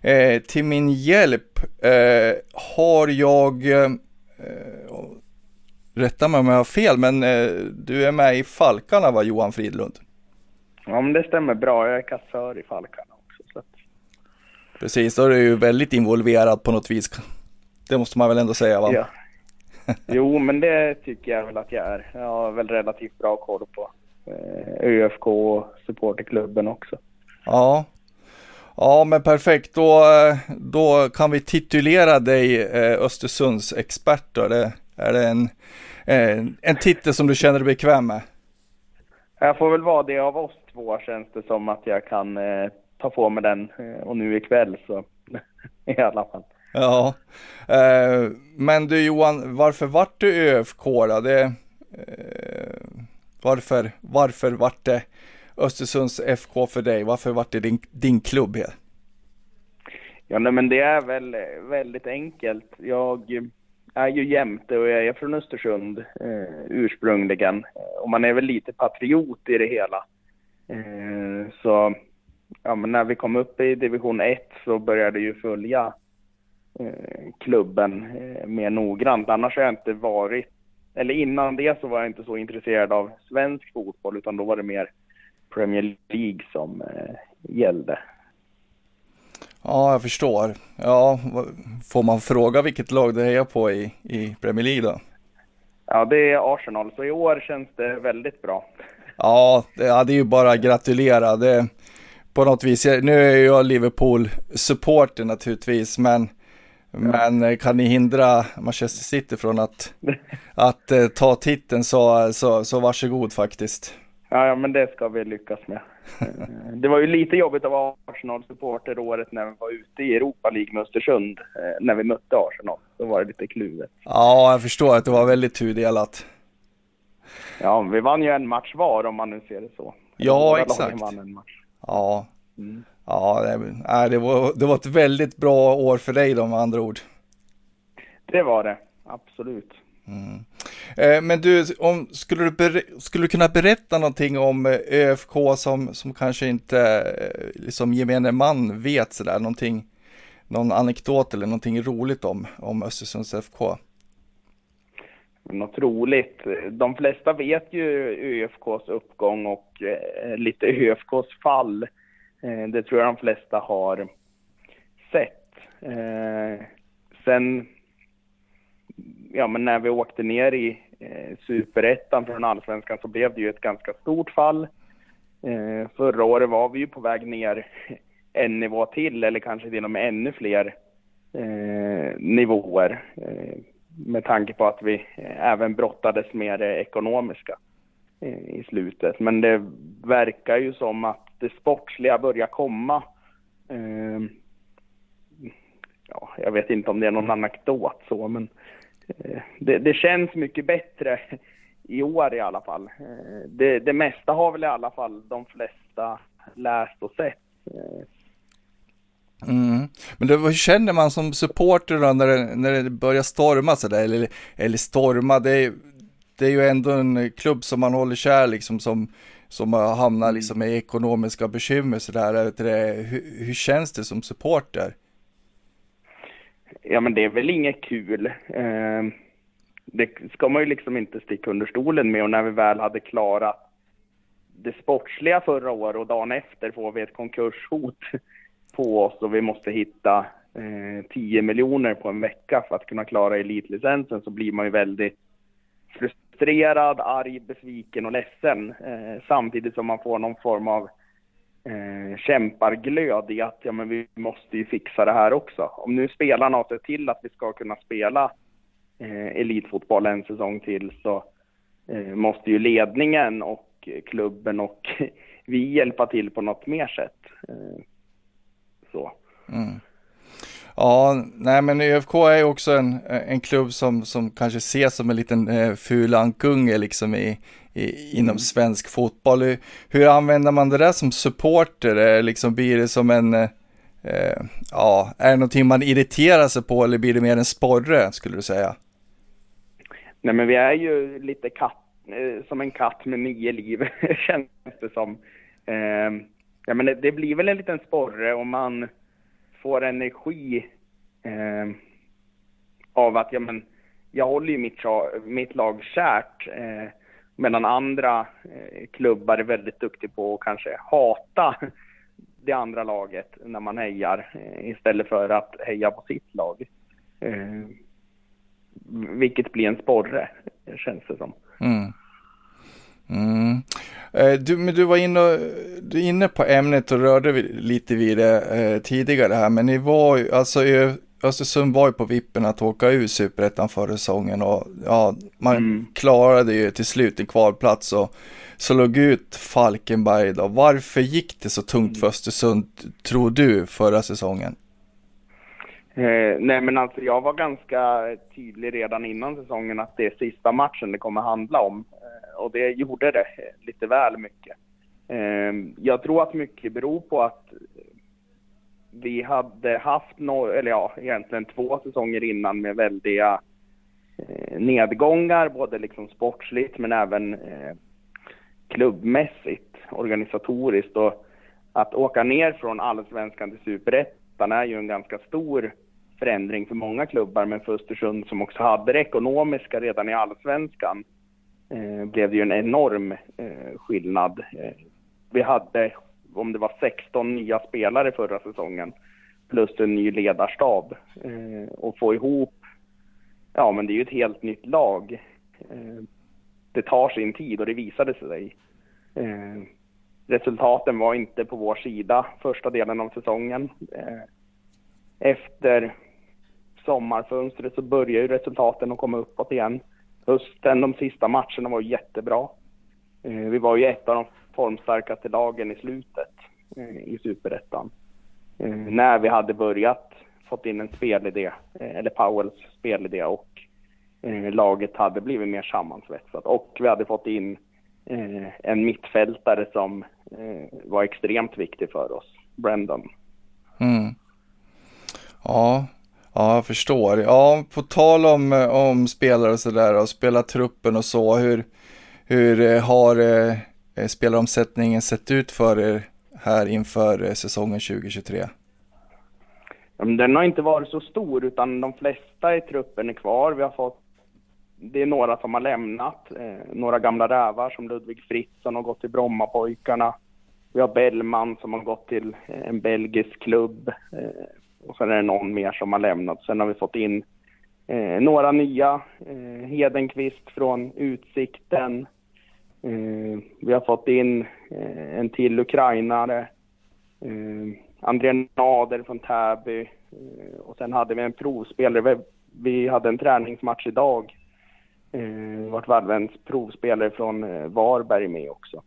eh, till min hjälp eh, har jag, eh, rätta mig om jag har fel, men eh, du är med i Falkarna va Johan Fridlund? Ja men det stämmer bra, jag är kassör i Falkarna. Precis, då är du ju väldigt involverad på något vis. Det måste man väl ändå säga va? Ja. Jo, men det tycker jag väl att jag är. Jag har väl relativt bra koll på eh, ÖFK och supporterklubben också. Ja. Ja, men perfekt. Då, eh, då kan vi titulera dig eh, Östersunds expert då. Det, är det en, en, titel som du känner dig bekväm med? Jag får väl vara det av oss två känns det som att jag kan ta på mig den eh, och nu ikväll så i alla fall. Ja, eh, men du Johan, varför vart du ÖFK då? Det, eh, varför, varför vart det Östersunds FK för dig? Varför vart det din, din klubb här? Ja, nej, men det är väl väldigt enkelt. Jag är ju jämte och jag är från Östersund eh, ursprungligen. Och man är väl lite patriot i det hela. Eh, så ja, men när vi kom upp i division 1 så började jag ju följa eh, klubben eh, mer noggrant. Annars har jag inte varit, eller innan det så var jag inte så intresserad av svensk fotboll utan då var det mer Premier League som eh, gällde. Ja, jag förstår. Ja, får man fråga vilket lag du hejar på i, i Premier League då? Ja, det är Arsenal, så i år känns det väldigt bra. Ja, det, ja, det är ju bara att gratulera. Det, på något vis. Nu är jag Liverpool-supporter naturligtvis, men, ja. men eh, kan ni hindra Manchester City från att, att uh, ta titeln så, så, så varsågod faktiskt. Ja, ja, men det ska vi lyckas med. Eh, det var ju lite jobbigt att vara Arsenal-supporter året när vi var ute i Europa League med Östersund, när vi mötte Arsenal. Då var det lite kluvet. Ja, jag förstår att det var väldigt tudelat. Ja, vi vann ju en match var om man nu ser det så. Ja, exakt. Vann en match. Ja, mm. ja det, det, var, det var ett väldigt bra år för dig då med andra ord. Det var det, absolut. Mm. Eh, men du, om, skulle, du skulle du kunna berätta någonting om eh, ÖFK som, som kanske inte eh, liksom gemene man vet sådär, någonting, någon anekdot eller någonting roligt om, om Östersunds FK? Något roligt. De flesta vet ju ÖFKs uppgång och eh, lite ÖFKs fall. Eh, det tror jag de flesta har sett. Eh, sen, ja men när vi åkte ner i eh, superettan från allsvenskan så blev det ju ett ganska stort fall. Eh, förra året var vi ju på väg ner en nivå till eller kanske till och med ännu fler eh, nivåer eh, med tanke på att vi eh, även brottades med det ekonomiska eh, i slutet. Men det verkar ju som att det sportsliga börjar komma Eh, ja, jag vet inte om det är någon anekdot så, men eh, det, det, känns mycket bättre i år i alla fall. Eh, det, det mesta har väl i alla fall de flesta läst och sett. Eh, Mm. Men det, hur känner man som supporter då när det, när det börjar storma sådär? Eller, eller storma, det är, det är ju ändå en klubb som man håller kär liksom som, som hamnar mm. liksom i ekonomiska bekymmer sådär. Hur, hur känns det som supporter? Ja men det är väl inget kul. Eh, det ska man ju liksom inte sticka under stolen med och när vi väl hade klarat det sportsliga förra året och dagen efter får vi ett konkurshot på oss och vi måste hitta eh, 10 miljoner på en vecka för att kunna klara elitlicensen så blir man ju väldigt frustrerad, arg, besviken och ledsen eh, samtidigt som man får någon form av eh, kämparglöd i att ja, men vi måste ju fixa det här också. Om nu spelarna har sett till att vi ska kunna spela eh, elitfotboll en säsong till så eh, måste ju ledningen och klubben och vi hjälpa till på något mer sätt. Eh, så. Mm. Ja, nej men ÖFK är också en, en klubb som, som kanske ses som en liten eh, ful ankunge liksom i, i, inom mm. svensk fotboll. Hur, hur, använder man det där som supporter? Liksom blir det som en, eh, ja, är det någonting man irriterar sig på eller blir det mer en sporre skulle du säga? Nej men vi är ju lite katt, eh, som en katt med nio liv känns det som. Eh, ja, men det, det, blir väl en liten sporre om man får energi eh, av att ja, men, jag håller ju mitt, mitt lag kärt. Eh, medan andra eh, klubbar är väldigt duktiga på att kanske hata det andra laget när man hejar eh, istället för att heja på sitt lag. Eh, vilket blir en sporre, känns det som. Mm. Mm. Eh, du, men du var inne, du inne på ämnet och rörde lite vid det eh, tidigare här, men ni var ju, alltså Östersund var ju på vippen att åka ur superettan förra säsongen och ja, man mm. klarade ju till slut en kvalplats och så låg ut Falkenberg då. Varför gick det så tungt för Östersund, tror du, förra säsongen? Eh, nej men alltså jag var ganska tydlig redan innan säsongen att det är sista matchen det kommer handla om eh, och det gjorde det lite väl mycket. Eh, jag tror att mycket beror på att vi hade haft, no eller ja, egentligen två säsonger innan med väldiga eh, nedgångar, både liksom sportsligt men även eh, klubbmässigt, organisatoriskt. Och att åka ner från allsvenskan till superettan är ju en ganska stor förändring för många klubbar, men för Östersund som också hade det ekonomiska redan i allsvenskan eh, blev det ju en enorm eh, skillnad. Eh, vi hade, om det var 16 nya spelare förra säsongen, plus en ny ledarstab. Eh, och få ihop, ja men det är ju ett helt nytt lag. Eh, det tar sin tid och det visade sig. Eh, Resultaten var inte på vår sida första delen av säsongen. Eh, efter sommarfönstret så började ju resultaten att komma uppåt igen hösten, de sista matcherna var jättebra. Eh, vi var ju ett av de formstarkaste lagen i slutet eh, i superettan. När vi hade börjat fått in en spelidé, eller Powells spelidé och laget hade blivit mer sammansvetsat och vi hade fått in en mittfältare som var extremt viktig för oss, Brendan. Mm. Ja, Ja, jag förstår. Ja, på tal om, om spelare och sådär och spela truppen och så, hur, hur eh, har eh, spelaromsättningen sett ut för er här inför eh, säsongen 2023? Den har inte varit så stor utan de flesta i truppen är kvar. Vi har fått, det är några som har lämnat, eh, några gamla rävar som Ludvig Fritzson har gått till Brommapojkarna. Vi har Bellman som har gått till eh, en belgisk klubb. Eh, och sen är det någon mer som har lämnat. Sen har vi fått in eh, några nya. Eh, Hedenqvist från Utsikten. Eh, vi har fått in eh, en till ukrainare. Eh, André Nader från Täby. Eh, och sen hade vi en provspelare. Vi, vi hade en träningsmatch idag. Eh, vart Vallvens provspelare från eh, Varberg med också.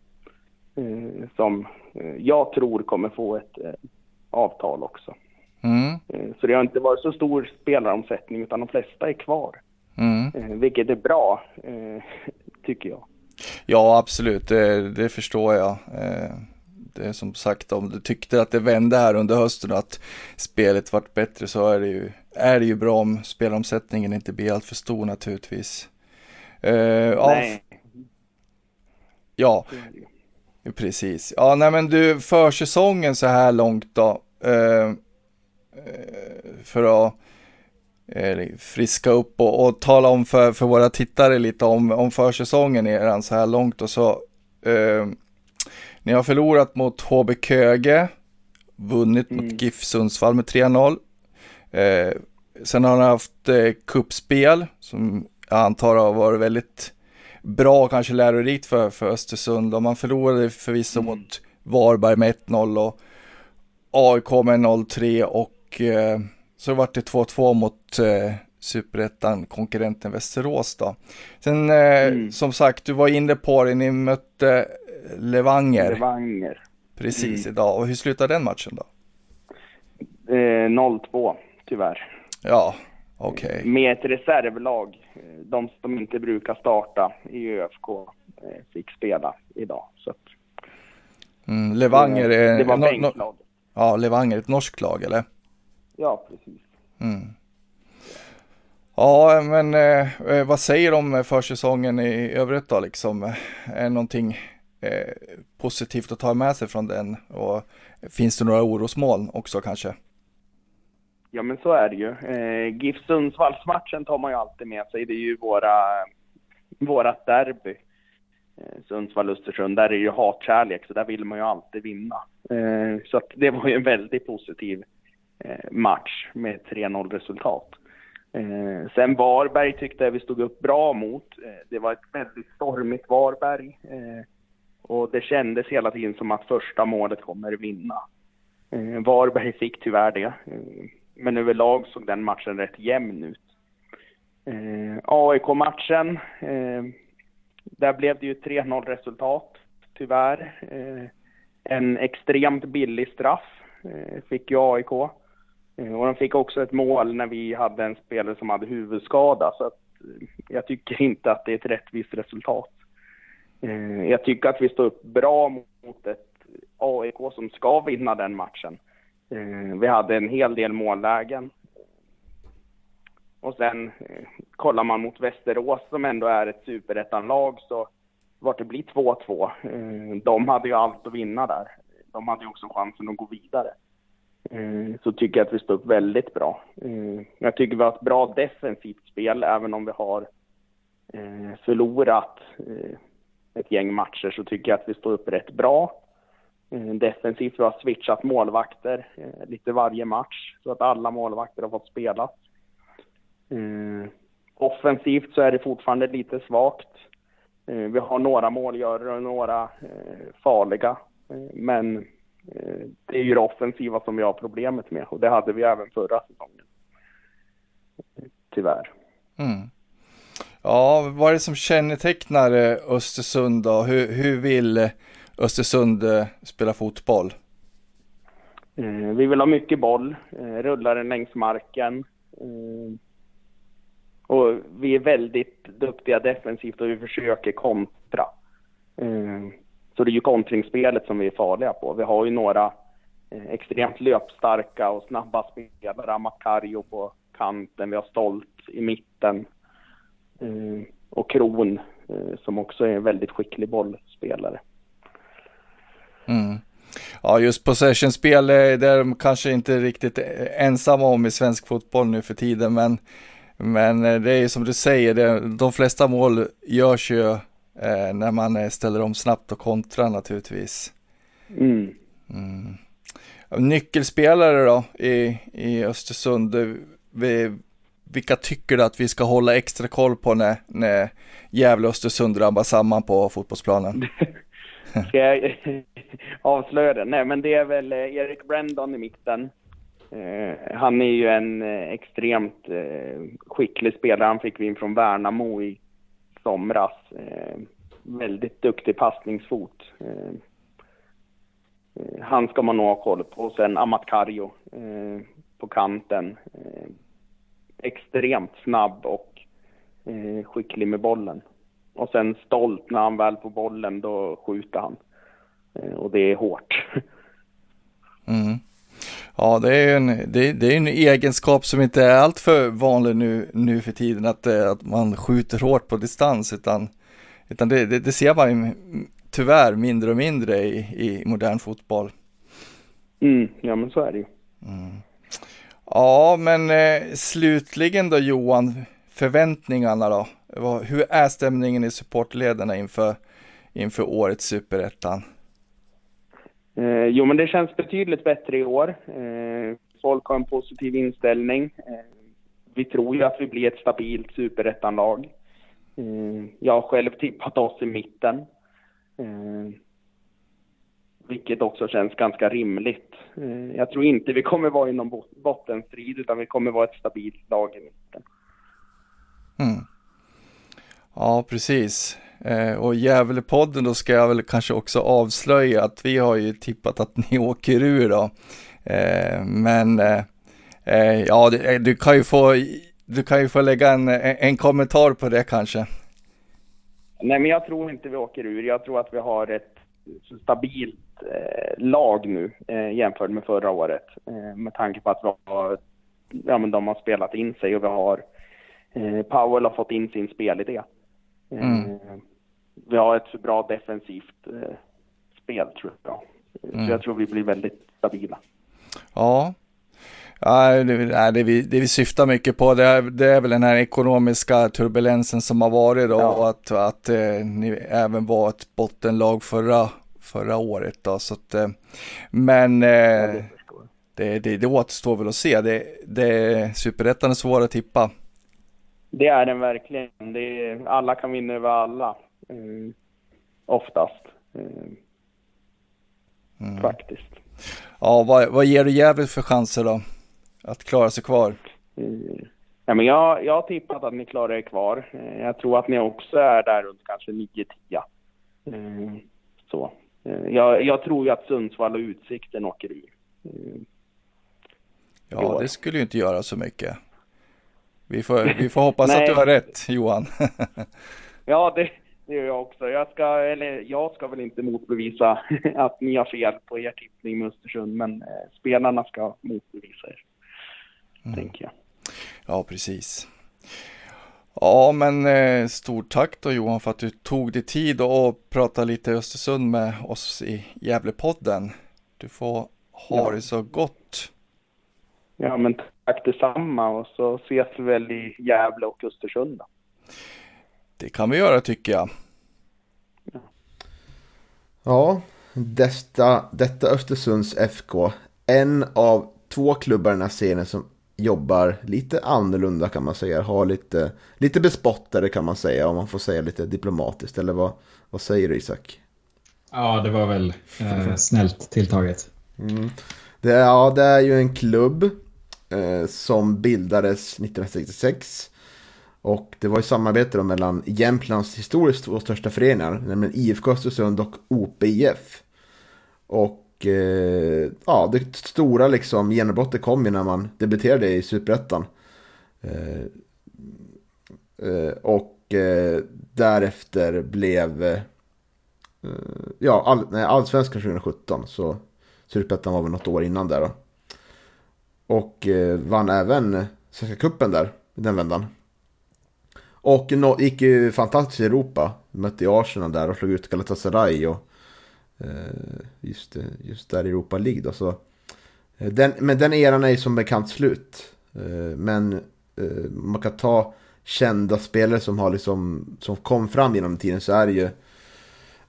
Eh, som eh, jag tror kommer få ett avtal också. Mm. Eh, Så det har inte varit så stor spelaromsättning utan de flesta är kvar. Mm. Eh, Vilket är bra, eh, tycker jag. Ja, absolut. Det, det förstår jag. Eh, Det är som sagt, om du tyckte att det vände här under hösten och att spelet vart bättre så är det ju, är det ju bra om spelomsättningen inte blir allt för stor naturligtvis. Eh, ja, Nej, ja, ju. precis. Ja, nej men du, försäsongen så här långt då. Eh, eh, för att friska upp och, och tala om för, för våra tittare lite om, om försäsongen eran så här långt och så. Eh, ni har förlorat mot HB Köge, vunnit Mm. mot GIF Sundsvall med 3-0. Eh, sen har ni haft eh, kuppspel som jag antar har varit väldigt bra och kanske lärorikt för, för Östersund. Och man förlorade förvisso mot Varberg med 1-0 och AIK med 0-3 och eh, så vart det 2-2 mot eh, superettan konkurrenten Västerås då. Sen eh, Mm. som sagt, du var inne på det, ni mötte Levanger Levanger. precis Mm. idag och hur slutade den matchen då? Eh, 0-2, tyvärr. Ja, okej. Med ett reservlag. Eh, De som inte brukar starta i ÖFK eh, fick spela idag. Så Mm, Levanger är, det var no, no, ja, Levanger är ett norskt lag eller? Ja, precis. Mm. Ja, men eh, eh, vad säger du om försäsongen i övrigt då liksom? Är någonting eh, positivt att ta med sig från den? Och finns det några orosmoln också kanske? Ja, men så är det ju. Eh, GIF Sundsvallsmatchen tar man ju alltid med sig. Det är ju våra, vårat derby. Eh, Sundsvall-Östersund, där är det ju hatkärlek, så där vill man ju alltid vinna. Eh, så att det var ju en väldigt positiv eh, match med 3-0 resultat. Eh, sen Varberg tyckte jag vi stod upp bra mot. Eh, det var ett väldigt stormigt Varberg. Eh, och det kändes hela tiden som att första målet kommer vinna. Eh, Varberg fick tyvärr det. Eh, men överlag såg den matchen rätt jämn ut. Eh, AIK-matchen, eh, där blev det ju 3-0 resultat, tyvärr. Eh, en extremt billig straff eh, fick ju AIK. Eh, och de fick också ett mål när vi hade en spelare som hade huvudskada. Så att, eh, jag tycker inte att det är ett rättvist resultat. Eh, jag tycker att vi står upp bra mot ett AIK som ska vinna den matchen. Eh, vi hade en hel del mållägen. Och sen eh, kollar man mot Västerås som ändå är ett superettanlag så vart det blir 2-2. Eh, de hade ju allt att vinna där. De hade ju också chansen att gå vidare. Eh, så tycker jag att vi står upp väldigt bra. Eh, jag tycker vi har ett bra defensivt spel även om vi har eh, förlorat eh, ett gäng matcher så tycker jag att vi står upp rätt bra. Eh, defensivt vi har switchat målvakter eh, lite varje match så att alla målvakter har fått spela. Eh, Offensivt så är det fortfarande lite svagt. Eh, Vi har några målgörare och några eh, farliga. Eh, Men eh, det är ju det offensiva som vi har problemet med och det hade vi även förra säsongen. Tyvärr. Mm. Ja, vad är det som kännetecknar eh, Östersund då? Hur, hur vill eh, Östersund eh, fotboll? Eh, vi vill ha mycket boll, eh, rullar den längs marken. Eh, och vi är väldigt duktiga defensivt och vi försöker kontra. Eh, så det är ju kontringsspelet som vi är farliga på. Vi har ju några extremt löpstarka och snabba spelare. Makario på kanten, vi har Stolt i mitten. Och Kron som också är en väldigt skicklig bollspelare. Mm. Ja, just possession-spel eh, det är de kanske inte riktigt eh, ensamma om i svensk fotboll nu för tiden, men, men eh, det är ju som du säger, det, de flesta mål görs ju eh, när man ställer om snabbt och kontrar naturligtvis. Mm. Mm. Nyckelspelare då i, i Östersund, vi, vilka tycker du att vi ska hålla extra koll på när, när Gävle och Östersund ramlar samman på fotbollsplanen? Ska jag avslöja det? Nej, men det är väl eh, Erik Brandon i mitten. Eh, han är ju en eh, extremt eh, skicklig spelare. Han fick vi in från Värnamo i somras. Eh, väldigt duktig passningsfot. Eh, han ska man nog ha koll på. Och sen Amat Karjo på kanten. Extremt snabb och skicklig med bollen. Och sen stolt när han väl får bollen, då skjuter han. Eh, och det är hårt. Mm. Ja, det är en, det, det, är en egenskap som inte är alltför vanlig nu, nu för tiden, att, eh, att man skjuter hårt på distans, utan, utan det, det, det ser man tyvärr mindre och mindre i, i modern fotboll. Mm, ja, men så är det ju. Mm. Ja, men eh, slutligen då Johan, förväntningarna då? Hur är stämningen i supportledarna inför, inför årets superettan? Eh, jo, men det känns betydligt bättre i år. Eh, folk har en positiv inställning. Eh, vi tror ju att vi blir ett stabilt superettanlag. Eh, jag har själv tippat oss i mitten. Eh, vilket också känns ganska rimligt. Eh, jag tror inte vi kommer vara i någon bottenstrid, utan vi kommer vara ett stabilt lag i mitten. Mm. Ja, precis. Eh, och Gävlepodden då ska jag väl kanske också avslöja att vi har ju tippat att ni åker ur då. Eh, men eh, eh ja, du, eh, du, kan ju få, du kan ju få lägga en, en kommentar på det kanske. Nej, men jag tror inte vi åker ur. Jag tror att vi har ett stabilt eh, lag nu eh, jämfört med förra året. med tanke på att vi har, ja, men de har spelat in sig och vi har Powell har fått in sin spelidé. Mm vi har ett bra defensivt eh, spel tror jag. Mm. Så jag tror vi blir väldigt stabila. Ja, Ja, det, det, vi, det vi syftar mycket på det är, det är väl den här ekonomiska turbulensen som har varit då, ja. och att, att eh, ni även var ett bottenlag förra, förra året. Då, så att, eh, men eh, ja, det, det, det återstår väl att se. Det, det, superettan är svår att tippa. Det är den verkligen. Är, alla kan vinna över alla. Eh, oftast. Eh, mm. Faktiskt. Ja, vad, vad ger du Gävle för chanser då? Att klara sig kvar? Mm. Ja, men jag, jag har tippat att ni klarar er kvar. Eh, jag tror att ni också är där runt kanske 9-10. Mm. Så. Jag, jag, tror ju att Sundsvall och Utsikten åker ur. Ja, det skulle ju inte göra så mycket. Vi får, vi får hoppas att du har rätt, Johan. ja, det, det gör jag också. Jag ska, eller jag ska väl inte motbevisa att ni har fel på er tippning med Östersund, men eh, spelarna ska motbevisa er. Mm. Tänker jag. Ja, precis. Ja, men eh, stort tack då Johan för att du tog dig tid och prata lite Östersund med oss i Gävlepodden. Du får ha ja. det så gott. Ja, men tack detsamma och så ses vi väl i Gävle och Östersund. Då. Det kan vi göra tycker jag. Ja, detta, detta Östersunds FK. En av två klubbar i den här serien som jobbar lite annorlunda kan man säga. Har lite, lite bespottare kan man säga om man får säga lite diplomatiskt. Eller vad, vad säger du Isak? Ja, det var väl eh, snällt tilltaget. Mm. Det, ja, det är ju en klubb eh, som bildades 1966 och det var ju samarbete då mellan Jämtlands historiskt två största föreningar, nämligen IFK Östersund och OPIF. Och eh, ja, det stora liksom genombrottet kom ju när man debuterade i Superettan. Eh, eh, och eh, därefter blev eh, ja, all, nej, allsvenskan 2017. Så Superettan var väl något år innan där då. Och eh, vann även Svenska Cupen där, den vändan. Och no, gick ju fantastiskt i Europa. Mötte Arsenal där och slog ut Galatasaray. Och, eh, just, just där i Europa League då. Så, eh, den, men den eran är ju som bekant slut. Eh, men eh, man kan ta kända spelare som, har liksom, som kom fram genom tiden så är det ju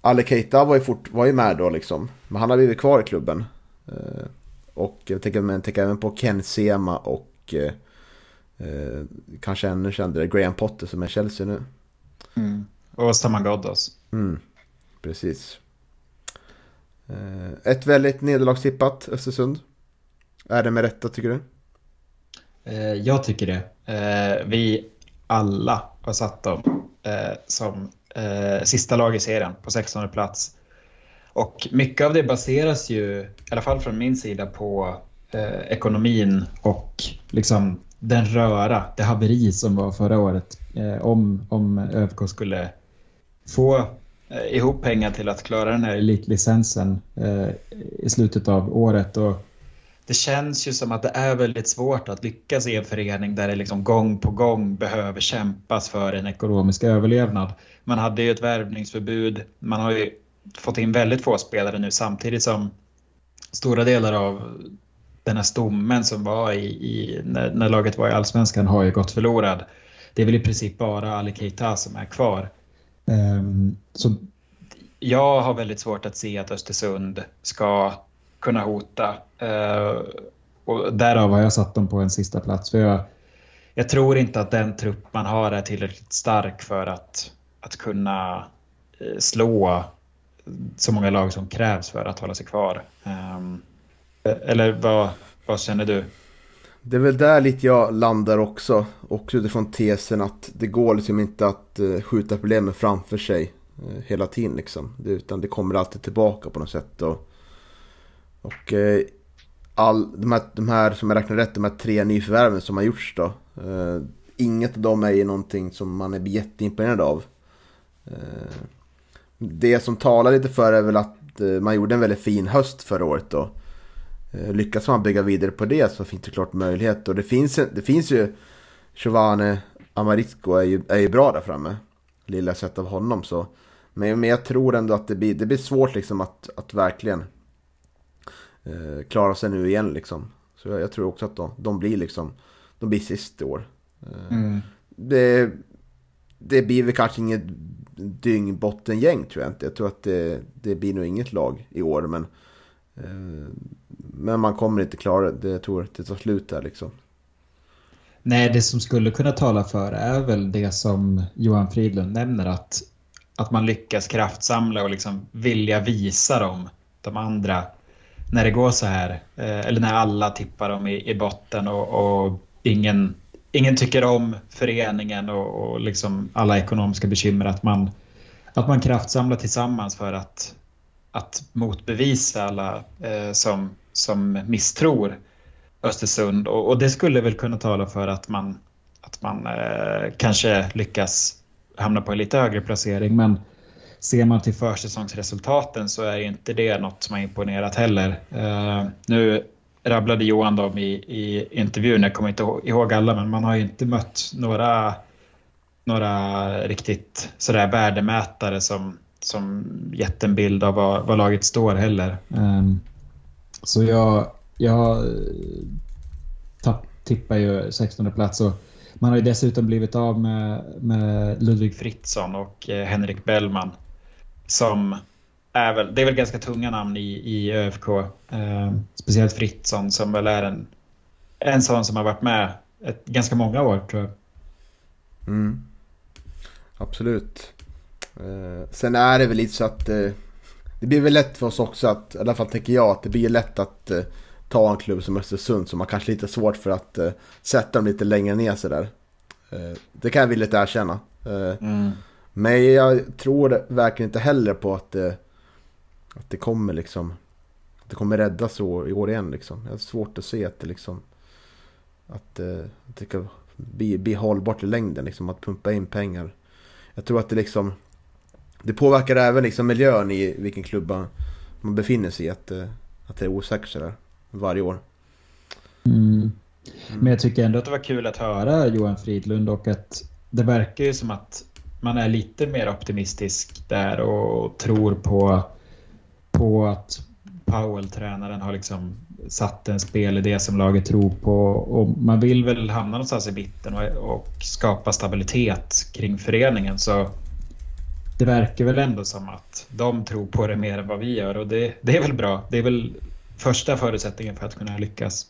Ale Keita var ju, fort, var ju med då liksom. Men han har blivit kvar i klubben. Eh, och jag tänker, jag tänker även på Ken Sema och eh, Eh, kanske ännu kändare, Graham Potter som är Chelsea nu. Mm. Och Saman Ghoddos. Mm. Precis. Eh, ett väldigt nederlagstippat Östersund. Är det med rätta tycker du? Eh, jag tycker det. Eh, vi alla har satt dem eh, som sista lag i serien på 16 plats. Och mycket av det baseras ju, i alla fall från min sida, på eh, ekonomin och liksom den röra, det haveri som var förra året. Eh, om, om ÖFK skulle få eh, ihop pengar till att klara den här elitlicensen eh, i slutet av året. Och det känns ju som att det är väldigt svårt att lyckas i en förening där det liksom gång på gång behöver kämpas för en ekonomisk överlevnad. Man hade ju ett värvningsförbud, man har ju fått in väldigt få spelare nu samtidigt som stora delar av den här stommen som var i, i när, när, laget var i allsvenskan har ju gått förlorad. Det är väl i princip bara Ali Keita som är kvar. Um, så jag har väldigt svårt att se att Östersund ska kunna hota. Uh, och därav har jag satt dem på en sista plats. För jag, jag tror inte att den trupp man har är tillräckligt stark för att, att kunna eh, slå så många lag som krävs för att hålla sig kvar. Um, eller vad, vad känner du? Det är väl där lite jag landar också. Också utifrån tesen att det går liksom inte att eh, skjuta problemen framför sig eh, hela tiden liksom. Det, utan det kommer alltid tillbaka på något sätt. Och, och eh, all, de, här, de här, som jag räknar rätt, de här tre nyförvärven som har gjorts då. inget av dem är ju någonting som man är jätteimponerad av det som talar lite för är väl att man gjorde en väldigt fin höst förra året då. Eh, lyckas man bygga vidare på det så finns det klart möjlighet. Och det finns, det finns ju Giovanni Amarisco är ju, är ju bra där framme. Lilla sett av honom så. Men, men jag tror ändå att det blir, det blir svårt liksom att, att verkligen eh, klara sig nu igen liksom. Så jag, jag tror också att de, de, blir liksom, de blir sist i år. Eh, mm. det, det blir väl kanske inget dyngbottengäng tror jag inte. Jag tror att det, det blir nog inget lag i år. Men Eh, men man kommer inte klara det. Jag tror att det tar slut där liksom. Nej, det som skulle kunna tala för är väl det som Johan Fridlund nämner att, att man lyckas kraftsamla och liksom vilja visa dem, de andra, när det går så här. Eh, eller när alla tippar dem i, i botten och, och ingen, ingen tycker om föreningen och, och liksom alla ekonomiska bekymmer. Att man, att man kraftsamlar tillsammans för att att motbevisa alla eh, som, som misstror Östersund. Och, och, det skulle väl kunna tala för att man, att man eh, kanske lyckas hamna på en lite högre placering. Men ser man till försäsongsresultaten så är inte det något som har imponerat heller. Eh, nu rabblade Johan dem i, i intervjun, jag kommer inte ihåg alla, men man har ju inte mött några, några riktigt sådär värdemätare som som gett en bild av var, vad laget står heller. Um, så jag, jag eh, tapp, tippar ju 16 plats och man har ju dessutom blivit av med, med Ludvig Fritzson och eh, Henrik Bellman. Som är väl, det är väl ganska tunga namn i, i ÖFK. Eh, speciellt Fritzson som väl är en, en sån som har varit med ett, ganska många år tror jag. Mm. Absolut. Eh, sen är det väl lite så att eh, det blir väl lätt för oss också att, i alla fall tänker jag, att det blir lätt att eh, ta en klubb som Östersund som har kanske lite svårt för att eh, sätta dem lite längre ner sådär. Eh, det kan jag villigt erkänna. Mm. Men jag tror verkligen inte heller på att, eh, att det kommer liksom att det kommer räddas i år, i år igen liksom. Jag har svårt att se att det liksom att, att det ska bli, bli hållbart i längden liksom att pumpa in pengar. Jag tror att det liksom det påverkar även liksom miljön i vilken klubb man befinner sig i. Att, eh, att det är osäkert sådär varje år. Mm. Men jag tycker ändå att det var kul att höra Johan Fridlund och att det verkar ju som att man är lite mer optimistisk där och tror på, på att Powell, tränaren, har liksom satt en spelidé som laget tror på och man vill väl hamna någonstans i mitten och, och skapa stabilitet kring föreningen. Så det verkar väl ändå som att de tror på det mer än vad vi gör och det, det är väl bra. Det är väl första förutsättningen för att kunna lyckas.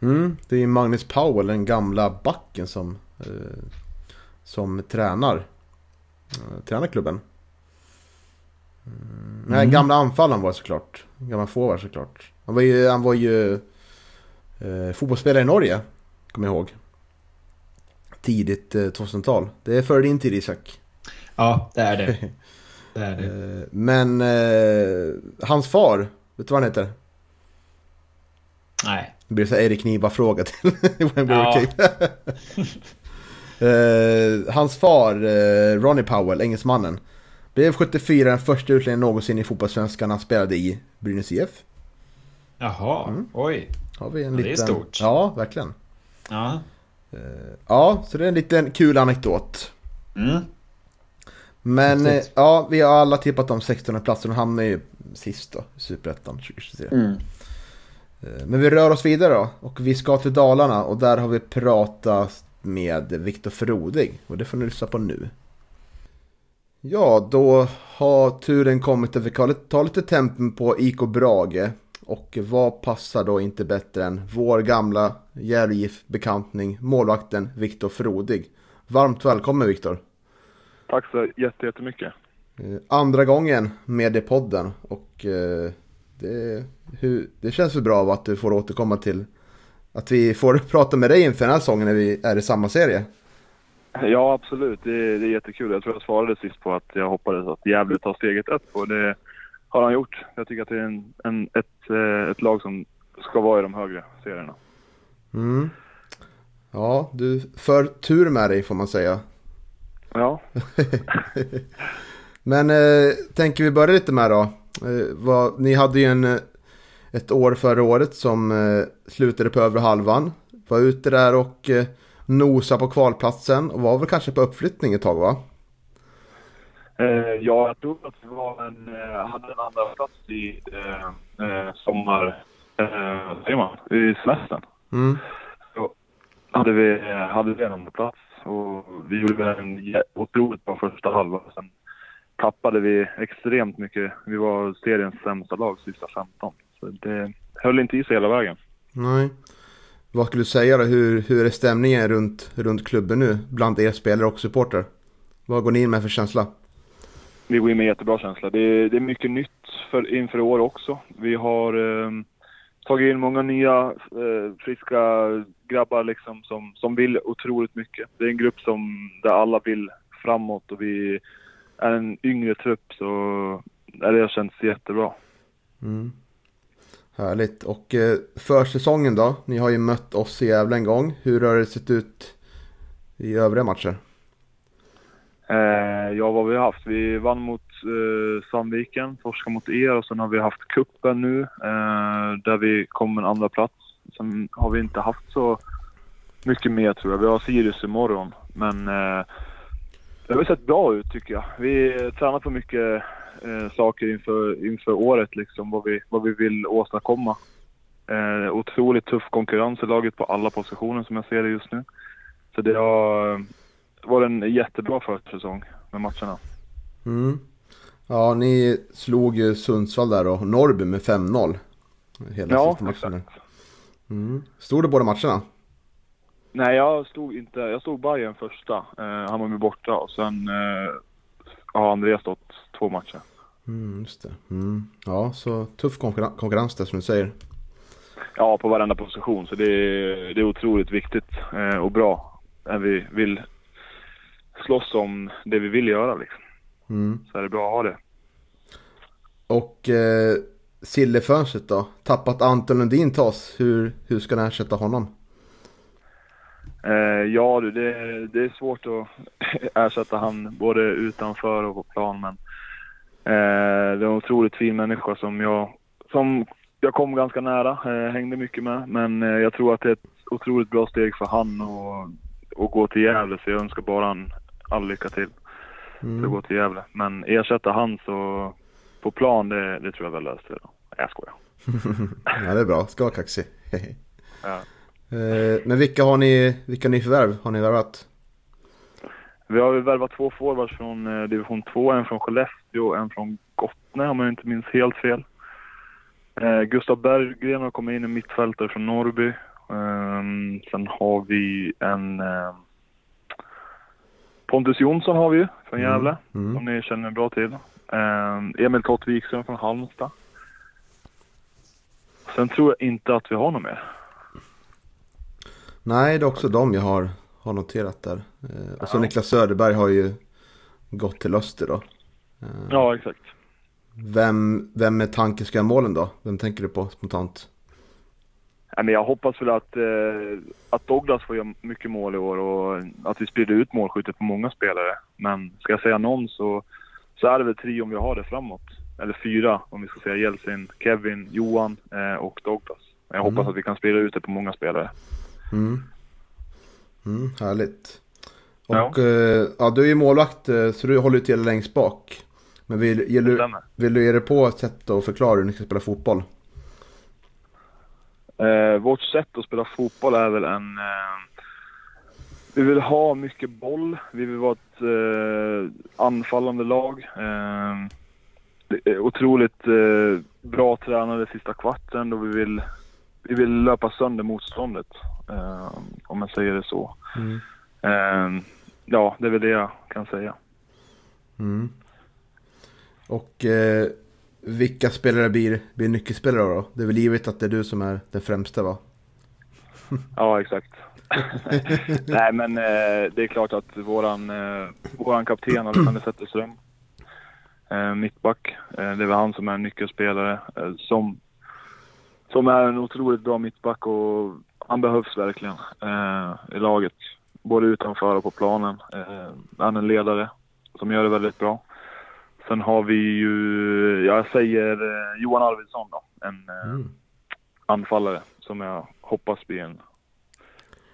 Mm, det är Magnus Powell, den gamla backen som, eh, som tränar, eh, tränar klubben. Mm. Nej, gamla anfallaren var såklart. Gamla forward såklart. Han var ju, han var ju eh, fotbollsspelare i Norge, kommer jag ihåg. Tidigt eh, 2000-tal. Det är före din tid Isak. Ja, det är det. Det är det. Eh, Men eh, hans far, vet du vad han heter? Nej. Det blir så här Erik Niva-fråga till Wayne Ja. Eh, hans far, eh, Ronnie Powell, engelsmannen, blev 74 den första utlänningen någonsin i fotbollssvenskan han spelade i Brynäs IF. Jaha, Mm. oj. Har vi en Ja, det är liten... stort. Ja, verkligen. Ja. Ja, så det är en liten kul anekdot. Mm. Men eh, Häftigt. ja, vi har alla tippat om 16 platsen och hamnar ju sist då, Superettan 2023. Mm. Eh, Men vi rör oss vidare då och vi ska till Dalarna och där har vi pratat med Viktor Frodig och det får ni lyssna på nu. Ja, då har turen kommit att vi kan ta lite tempen på IK Brage och vad passar då inte bättre än vår gamla Järgif-bekantning, målvakten Viktor Frodig. Varmt välkommen Viktor! Tack så jätte- jättemycket. Eh, Andra gången med i podden och eh, det, hur, det känns väl bra att du får återkomma till att vi får prata med dig inför den här säsongen när vi är i samma serie. Ja, absolut. Det är, det är jättekul. Jag tror jag svarade sist på att jag hoppades att Gävle tar steget ett och det har han gjort. Jag tycker att det är en, en, ett, eh, ett lag som ska vara i de högre serierna. Mm. Ja, du för tur med dig får man säga. Ja, Men eh, tänker vi börja lite med då. Eh, vad, ni hade ju en, eh, ett år förra året som eh, slutade på övre halvan. Var ute där och eh, nosa på kvalplatsen och var väl kanske på uppflyttning ett tag va? eh, ja jag tror att vi var en, eh, hade en andra plats i eh, eh, sommar... Eh, säger man? I semestern. Mm. hade vi, hade vi en andra plats och vi gjorde en otroligt bra första halva. Sen tappade vi extremt mycket. Vi var seriens sämsta lag sista 15. Så det höll inte i sig hela vägen. Nej. Vad skulle du säga då? Hur, hur är stämningen runt, runt klubben nu? Bland er spelare och supporter? Vad går ni in med för känsla? Vi går in med jättebra känsla. Det är, det är mycket nytt för, inför år också. Vi har eh, tagit in många nya eh, friska grabbar liksom som, som vill otroligt mycket. Det är en grupp som, där alla vill framåt och vi är en yngre trupp så det känns jättebra. Mm. Härligt. Och eh, försäsongen då? Ni har ju mött oss i Gävle en gång. Hur har det sett ut i övriga matcher? Eh, ja, vad vi har haft? Vi vann mot eh, Sandviken, torskade mot er och sen har vi haft kuppen nu eh, där vi kom en andra plats. Sen har vi inte haft så mycket mer tror jag. Vi har Sirius imorgon, men eh, det har sett bra ut tycker jag. Vi eh, tränar på mycket eh, saker inför, inför året, liksom vad vi, vad vi vill åstadkomma. Eh, otroligt tuff konkurrens i laget på alla positioner som jag ser det just nu. Så det har var en jättebra försäsong med matcherna. Mm. Ja, ni slog ju Sundsvall där och Norrby med 5-0. Hela Ja, sista matchen. exakt. Mm. Stod det båda matcherna? Nej, jag stod inte. Jag stod Bayern första. Eh, han var med borta och sen eh, har Andreas stått två matcher. Mm, just det. Mm. Ja, så tuff konkurren- konkurrens där som du säger. Ja, på varenda position. Så det är, det är otroligt viktigt eh, och bra när vi vill slåss om det vi vill göra. Liksom. Mm. Så är det bra att ha det. Och eh, Sillefönstret då? Tappat Anton Lundin oss. Hur, hur ska ni ersätta honom? Eh, ja du, det, det är svårt att ersätta han både utanför och på plan men eh, det är en otroligt fin människa som jag, som jag kom ganska nära, eh, hängde mycket med men eh, jag tror att det är ett otroligt bra steg för han att gå till Gävle så jag önskar bara han all lycka till för att gå till Gävle. Men ersätta han så på plan det, det tror jag väl löser det. Jag skojar. Ja, det är bra. Ska vara kaxig. Ja. eh, men vilka har ni, vilka ni förvärv har ni värvat? Vi har ju värvat två forwards från eh, division 2, en från Skellefteå och en från Gottne om jag inte minns helt fel. Eh, Gustav Berggren har kommit in i mittfältare från Norrby. Ehm, sen har vi en eh, Pontus Jonsson har vi ju från Mm, Gävle, mm. som ni känner bra till. Ehm, Emil Tott Wikström från Halmstad. Sen tror jag inte att vi har något mer. Nej, det är också de jag har, har noterat där. Eh, och så Ja. Niklas Söderberg har ju gått till Öster då. Eh, Ja, exakt. Vem, vem är tanken ska göra målen då? Vem tänker du på spontant? Nej, men jag hoppas väl att, eh, att Douglas får göra mycket mål i år och att vi sprider ut målskyttet på många spelare. Men ska jag säga någon så, så är det väl tre om vi har det framåt. Eller fyra om vi ska säga Jelsin, Kevin, Johan och Douglas. Jag hoppas Mm. att vi kan sprida ut det på många spelare. Mm. Mm, härligt. Och ja. ja, du är ju målvakt eh, så du håller till längst bak. Men vill, vill, du, vill du ge dig på ett sätt att förklara hur ni ska spela fotboll? Eh, vårt sätt att spela fotboll är väl en... Eh, vi vill ha mycket boll. Vi vill vara ett eh, anfallande lag. Eh, det är otroligt eh, bra tränade sista kvarten då vi vill, vi vill löpa sönder motståndet. Eh, om jag säger det så. Mm. Eh, ja, det är väl det jag kan säga. Mm. Och eh, vilka spelare blir, blir nyckelspelare då? Det är väl givet att det är du som är den främsta va? Ja, exakt. Nej, men eh, det är klart att våran, eh, våran kapten Alexander Zetterström, eh, mittback, eh, det är väl han som är nyckelspelare som, som är en otroligt bra mittback och han behövs verkligen eh, i laget. Både utanför och på planen. Eh, han är en ledare som gör det väldigt bra. Sen har vi ju, jag säger eh, Johan Arvidsson då, en eh, Mm. anfallare som jag hoppas blir en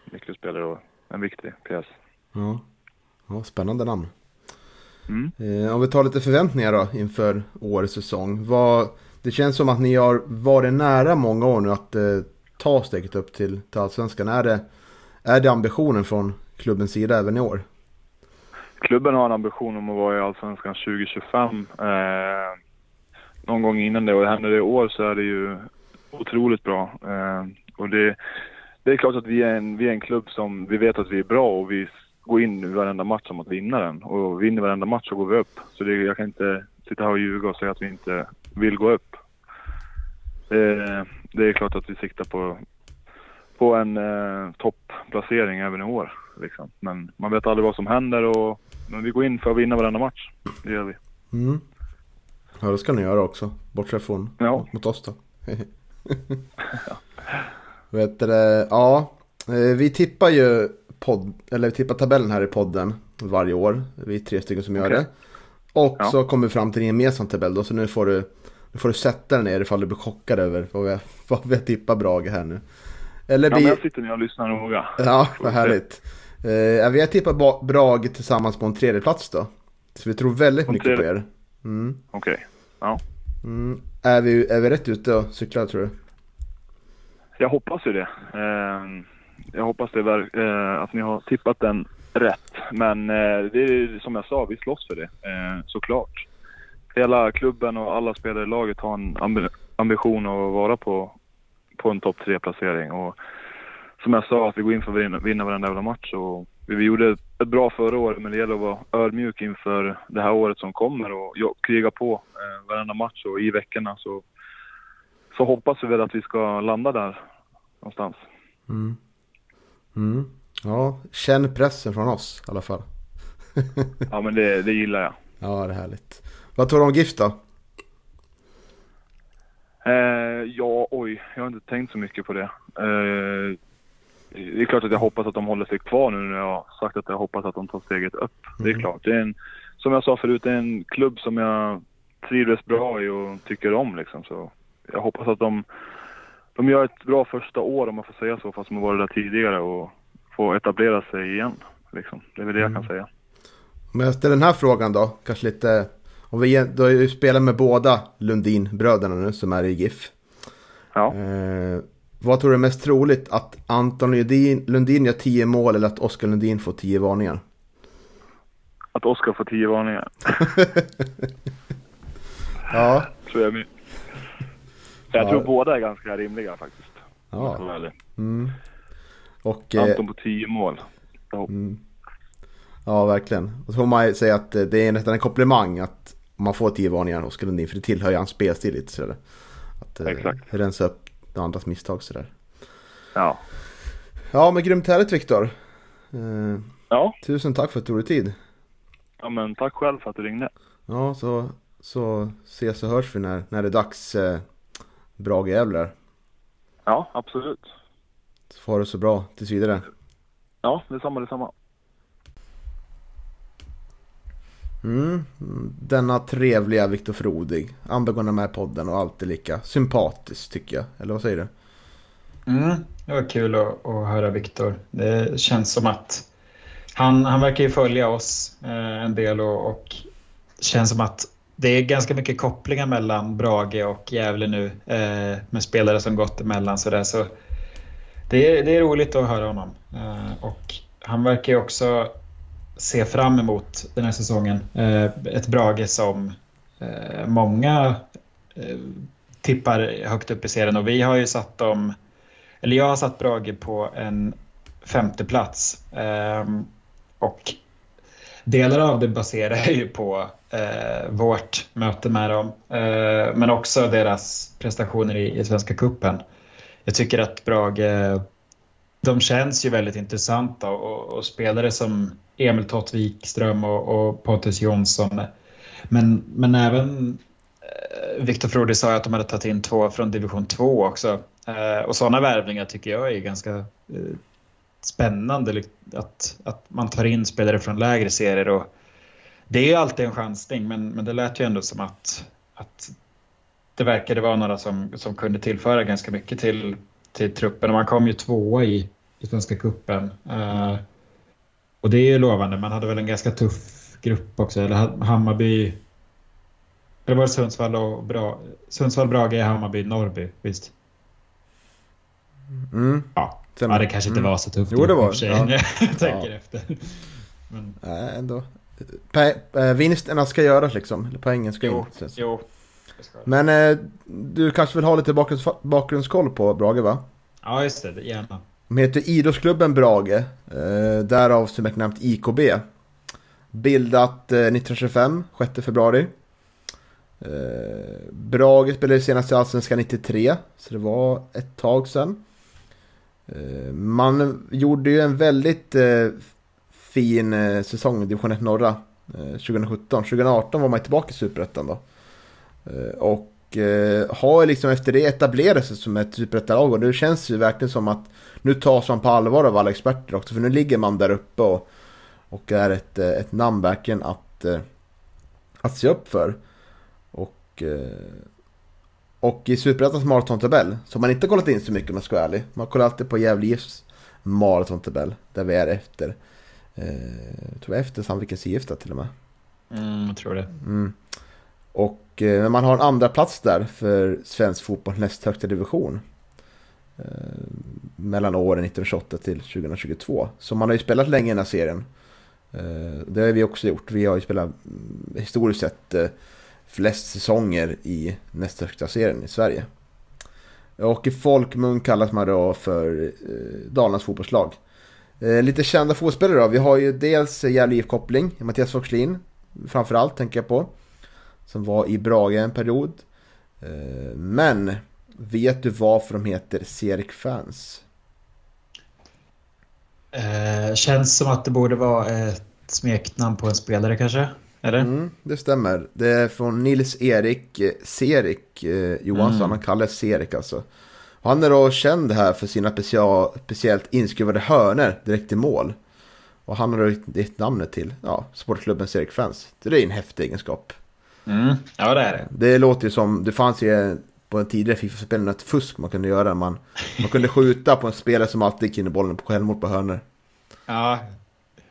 nyckelspelare och en viktig pjäs. Ja. ja, spännande namn. Mm. Eh, om vi tar lite förväntningar då inför årets säsong. Vad, det känns som att ni har varit nära många år nu att eh, ta steget upp till, till Allsvenskan. Är det, är det ambitionen från klubbens sida även i år? Klubben har en ambition om att vara i Allsvenskan 2025. Eh, någon gång innan det och händer det i år så är det ju otroligt bra. Eh, och det, det är klart att vi är, en, vi är en klubb som vi vet att vi är bra och vi går in i varenda match som att vinna den. Och vinner varenda match så går vi upp. Så det, jag kan inte sitta här och ljuga och säga att vi inte vill gå upp. Eh, det är klart att vi siktar på, på en eh, toppplacering även i år. Liksom. Men man vet aldrig vad som händer och men vi går in för att vinna varenda match. Det gör vi. Mm. Ja, det ska ni göra också. Bortsett från Ja. mot oss då. Vet du, ja, eh, vi tippar ju podd, eller vi tippar tabellen här i podden varje år. Vi är tre stycken som gör Okej. det. Och Ja. så kommer vi fram till en gemensam tabell då, så nu får du, nu får du sätta dig ner ifall du blir chockad över vad vi, vad vi har tippat Brage här nu. Eller Ja, men blir, jag sitter ner och lyssnar noga. ja, vad härligt. Eh, vi har tippat Brage tillsammans på en tredje plats då. Så vi tror väldigt På mycket på tredje- er. Mm. Okej. Ja. Mm. Är, vi, är vi rätt ute och cyklar tror du? Jag hoppas ju det. Eh, jag hoppas det eh, att ni har tippat den rätt. Men eh, det är som jag sa, vi slåss för det. Eh, såklart. Hela klubben och alla spelare i laget har en ambition att vara på, på en topp tre placering Och som jag sa, att vi går in för att vinna, vinna varenda jävla match. Och vi, vi gjorde ett bra förra året, men det gäller att vara ödmjuk inför det här året som kommer och kriga på eh, varenda match och i veckorna. Så, så hoppas vi väl att vi ska landa där någonstans. Mm. Mm. Ja, känn pressen från oss i alla fall. Ja, men det, det gillar jag. Ja, det är härligt. Vad tror du om GIF då? Eh, ja, oj, jag har inte tänkt så mycket på det. Eh, det är klart att jag hoppas att de håller sig kvar nu när jag har sagt att jag hoppas att de tar steget upp. Det är Mm. klart. Det är en, som jag sa förut, det är en klubb som jag trivs bra i och tycker om liksom. Så jag hoppas att de, de gör ett bra första år om man får säga så, fast de har varit där tidigare och får etablera sig igen. Liksom. Det är väl det jag kan säga. Om jag ställer den här frågan då, kanske lite... Om vi då har ju spelat med båda Lundin-bröderna nu som är i GIF. Ja. Eh, vad tror du är mest troligt? Att Anton Lundin, Lundin gör 10 mål eller att Oskar Lundin får 10 varningar? Att Oskar får tio varningar, Ja. tror jag. Jag Ja. tror båda är ganska rimliga faktiskt. Ja. Mm. Och... Eh, Anton på 10 mål. Mm. Ja, verkligen. Och så får man säga att eh, det är nästan en komplimang att man får 10 varningar hos Lundin. För det tillhör ju hans spelstil lite sådär. Att eh, Exakt. rensa upp andras misstag sådär. Ja. Ja, men grymt härligt Viktor. Eh, Ja. tusen tack för att du tog dig tid. ja, men tack själv för att du ringde. Ja, så, så ses och hörs vi när, när det är dags. Eh, Brage Gävle Ja, absolut. Så får ha det så bra tills vidare. Ja, detsamma, detsamma. Mm. Denna trevliga Viktor Frodig. Ambegående med i podden och alltid lika sympatisk tycker jag. Eller vad säger du? Mm, det var kul att, att höra Viktor. Det känns som att han, han verkar ju följa oss eh, en del och, och känns som att det är ganska mycket kopplingar mellan Brage och Gävle nu eh, med spelare som gått emellan. Så, där, så det, är, det är roligt att höra honom. Eh, och han verkar ju också se fram emot den här säsongen. Eh, ett Brage som eh, många eh, tippar högt upp i serien och vi har ju satt dem, eller jag har satt Brage på en femte plats. Ehm, och delar av det baserar ju på eh, vårt möte med dem, eh, men också deras prestationer i, i Svenska Kuppen. Jag tycker att Brage, de känns ju väldigt intressanta och, och spelare som Emil Tott Wikström och, och Pontus Jonsson. Men, men även eh, Viktor Frodi sa att de hade tagit in två från division 2 också. Eh, och sådana värvningar tycker jag är ganska eh, spännande. Att, att man tar in spelare från lägre serier. Och det är ju alltid en chansning, men, men det lät ju ändå som att, att det verkade vara några som, som kunde tillföra ganska mycket till, till truppen. Och man kom ju tvåa i, i Svenska cupen. Uh, och det är ju lovande. Man hade väl en ganska tuff grupp också. Eller Hammarby... Eller var det Sundsvall och Bra... Sundsvall, Brage, Hammarby, Norrby? Visst? Mm. Ja. ja, det kanske inte mm. var så tufft. Jo, det var det. Ja. jag tänker ja. efter. Men... Nej, ändå. Pe vinsterna ska göras liksom. Eller poängen ska jo, in. Jo, Men eh, du kanske vill ha lite bakgrunds bakgrundskoll på Brage va? Ja, just det. Gärna. De heter Idrottsklubben Brage, eh, därav nämnt IKB. Bildat eh, 1925, 6 februari. Eh, Brage spelade senast i Allsvenskan 93, så det var ett tag sedan. Eh, man gjorde ju en väldigt eh, fin eh, säsong i division 1 norra 2017. 2018 var man tillbaka i Superettan då. Och har liksom efter det etablerat sig som ett superettalag och det känns ju verkligen som att nu tas man på allvar av alla experter också för nu ligger man där uppe och, och är ett, ett namn verkligen att, att se upp för. Och, och i Superettans maratontabell, som man inte kollat in så mycket om jag ska vara ärlig. Man kollar alltid på Gävle IFs maratontabell, där vi är efter. Eh, jag tror efter Sandvikens IF till och med. Mm, jag tror det. Mm. Och eh, man har en andra plats där för svensk fotboll näst högsta division. Eh, mellan åren 1928 till 2022. Så man har ju spelat länge i den här serien. Eh, det har vi också gjort. Vi har ju spelat mm, historiskt sett eh, flest säsonger i näst högsta serien i Sverige. Och i folkmun kallas man då för Dalarnas fotbollslag. Lite kända fotbollsspelare då. Vi har ju dels Gävle IF-koppling, Mattias Forslin framförallt tänker jag på. Som var i Brage en period. Eh, men vet du varför de heter Serik Fans? Eh, känns som att det borde vara ett smeknamn på en spelare kanske? Eller? Mm, det stämmer. Det är från Nils-Erik eh, Serik eh, Johansson. Mm. Han kallas Serik alltså. Han är då känd här för sina special, speciellt inskruvade hörner direkt i mål. Och han har då gett namnet till ja, sportklubben Serik Fans. Det är en häftig egenskap. Mm. Ja, det är det. Det låter ju som, det fanns ju på en tidigare Fifa-spel ett fusk man kunde göra. Man, man kunde skjuta på en spelare som alltid i bollen på självmål på hörner. Ja.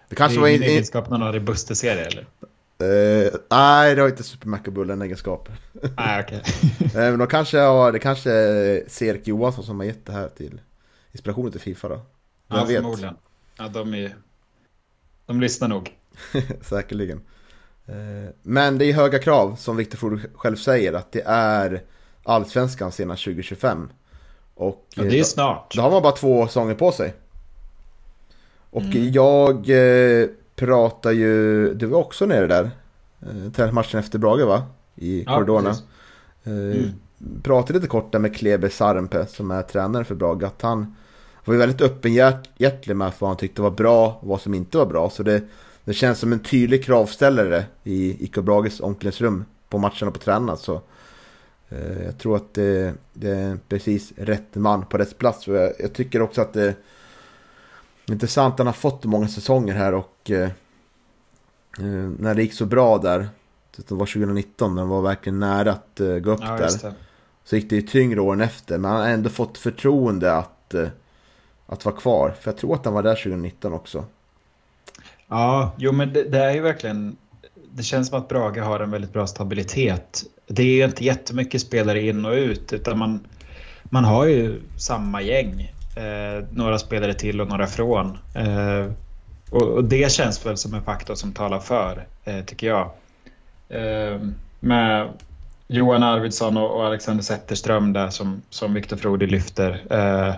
Det kanske det var ingen egenskap man har i Buster-serie eller? Uh, nej, det har inte Super Macabull en egenskap. Nej, okej. Okay. uh, men då kanske har, det kanske är Serk Johansson som har gett det här till inspirationen till Fifa då. Ja, vet. förmodligen. Ja, de är De lyssnar nog. Säkerligen. Uh, men det är höga krav, som Viktor Ford själv säger, att det är Allsvenskan senast 2025. Och ja, det är snart. Då, då har man bara två säsonger på sig. Och mm. jag pratar ju, du var också nere där. Eh, matchen efter Brage va? I ja, korridorerna. Eh, mm. Pratade lite kort där med Kleber Sarmpe som är tränare för Brage. Att han var ju väldigt öppenhjärtig med vad han tyckte var bra och vad som inte var bra. Så det, det känns som en tydlig kravställare i IK Brages omklädningsrum på matcherna på tränarna. Så eh, jag tror att det, det, är precis rätt man på rätt plats. Och jag, jag tycker också att det är intressant han har fått många säsonger här och eh, eh när det gick så bra där, det var 2019, när han var verkligen nära att uh, gå upp ja, där. Så gick det ju tyngre åren efter, men han har ändå fått förtroende att, uh, att vara kvar. För jag tror att han var där 2019 också. Ja, jo men det, det, är ju verkligen... Det känns som att Brage har en väldigt bra stabilitet. Det är ju inte jättemycket spelare in och ut utan man, man har ju samma gäng. Eh, några spelare till och några från. Eh, och, och, det känns väl som en faktor som talar för, eh, tycker jag. Eh, med Johan Arvidsson och, och Alexander Zetterström där som, som Viktor Frodi lyfter. Eh,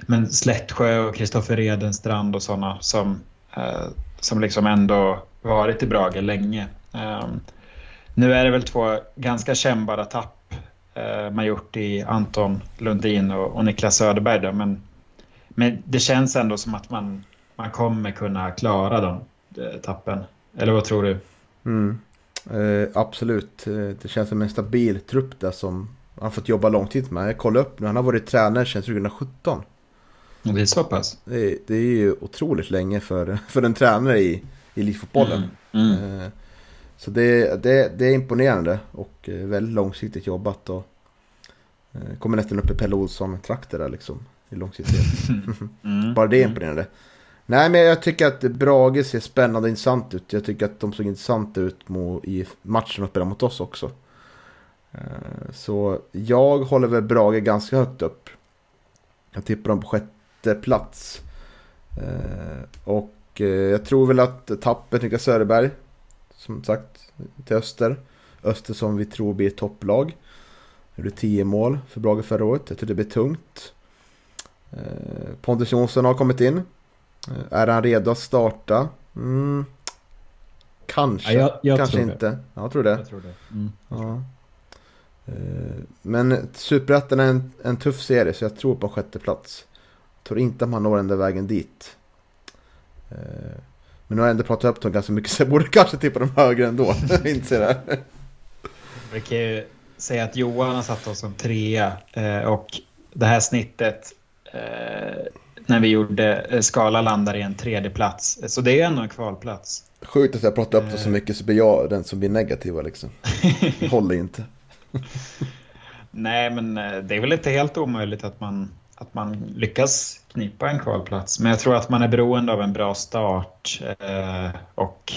men Slättsjö och Kristoffer Redenstrand och sådana som Eh, som liksom ändå varit i Brage länge. Ehm, nu är det väl två ganska kännbara tapp eh, man gjort i Anton Lundin och, Niklas Söderberg. Då, men, men det känns ändå som att man, man kommer kunna klara de eh, tappen. Eller vad tror du? Mm. Eh, absolut, det känns som en stabil trupp där som han fått jobba långtid med. Jag kollade upp nu, han har varit tränare sedan 2017. Det är så pass? Det är, det är ju otroligt länge för, för en tränare i, elitfotbollen. Mm. Mm. Eh, så det, det, det är imponerande och eh, väldigt långsiktigt jobbat. Och eh, kommer nästan upp i Pelle Olsson-trakter där liksom. I långsiktighet. Mm. Bara det är imponerande. Nej men jag tycker att Brage ser spännande och intressant ut. Jag tycker att de såg intressanta ut i matchen och spelade mot oss också. Så jag håller väl Brage ganska högt upp. Jag tippar dem på sjätte plats. Eh, och eh, jag tror väl att tappet Niklas Söderberg, som sagt, till Öster. Öster som vi tror blir ett topplag. Gjorde 10 mål för Brage förra året. Jag tror det blir tungt. Eh, Pontus Jonsson har kommit in. Är han redo att starta? Mm. Kanske, ja, jag, jag kanske inte. Det. Ja, jag tror det. Jag tror det. Mm. Ja. Men Superettan är en, en tuff serie så jag tror på sjätte plats tror inte att man når där vägen dit. Eh, men nu har jag ändå pratat upp dem ganska mycket så jag borde kanske tippa dem högre ändå. Inser det. Vi kan ju säga att Johan har satt oss som trea eh, och det här snittet eh, när vi gjorde skala landar i en tredje plats. Så det är ändå en kvalplats. Sjukt att jag pratar upp det så mycket så blir jag den som blir negativa liksom. Håller inte. Nej men det är väl inte helt omöjligt att man att man lyckas knipa en kvalplats. Men jag tror att man är beroende av en bra start eh, och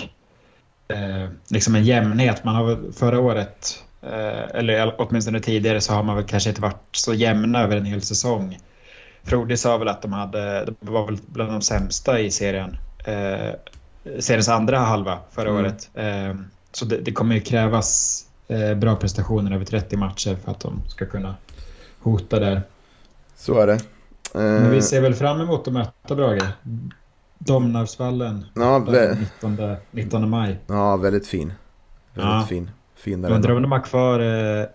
eh, liksom en jämnhet. Man har förra året, eh, eller åtminstone tidigare, så har man väl kanske inte varit så jämna över en hel säsong. Frode sa väl att de, hade, de var väl bland de sämsta i serien. Eh, seriens andra halva förra mm. året. Eh, så det, det, kommer ju krävas eh, bra prestationer över 30 matcher för att de ska kunna hota där. Så är det. Men vi eh, ser väl fram emot att möta Brage. Domnarvsvallen. Ja, 19, 19 maj. Ja, väldigt fin. Väldigt ja. fin. fin Jag undrar om de har kvar eh,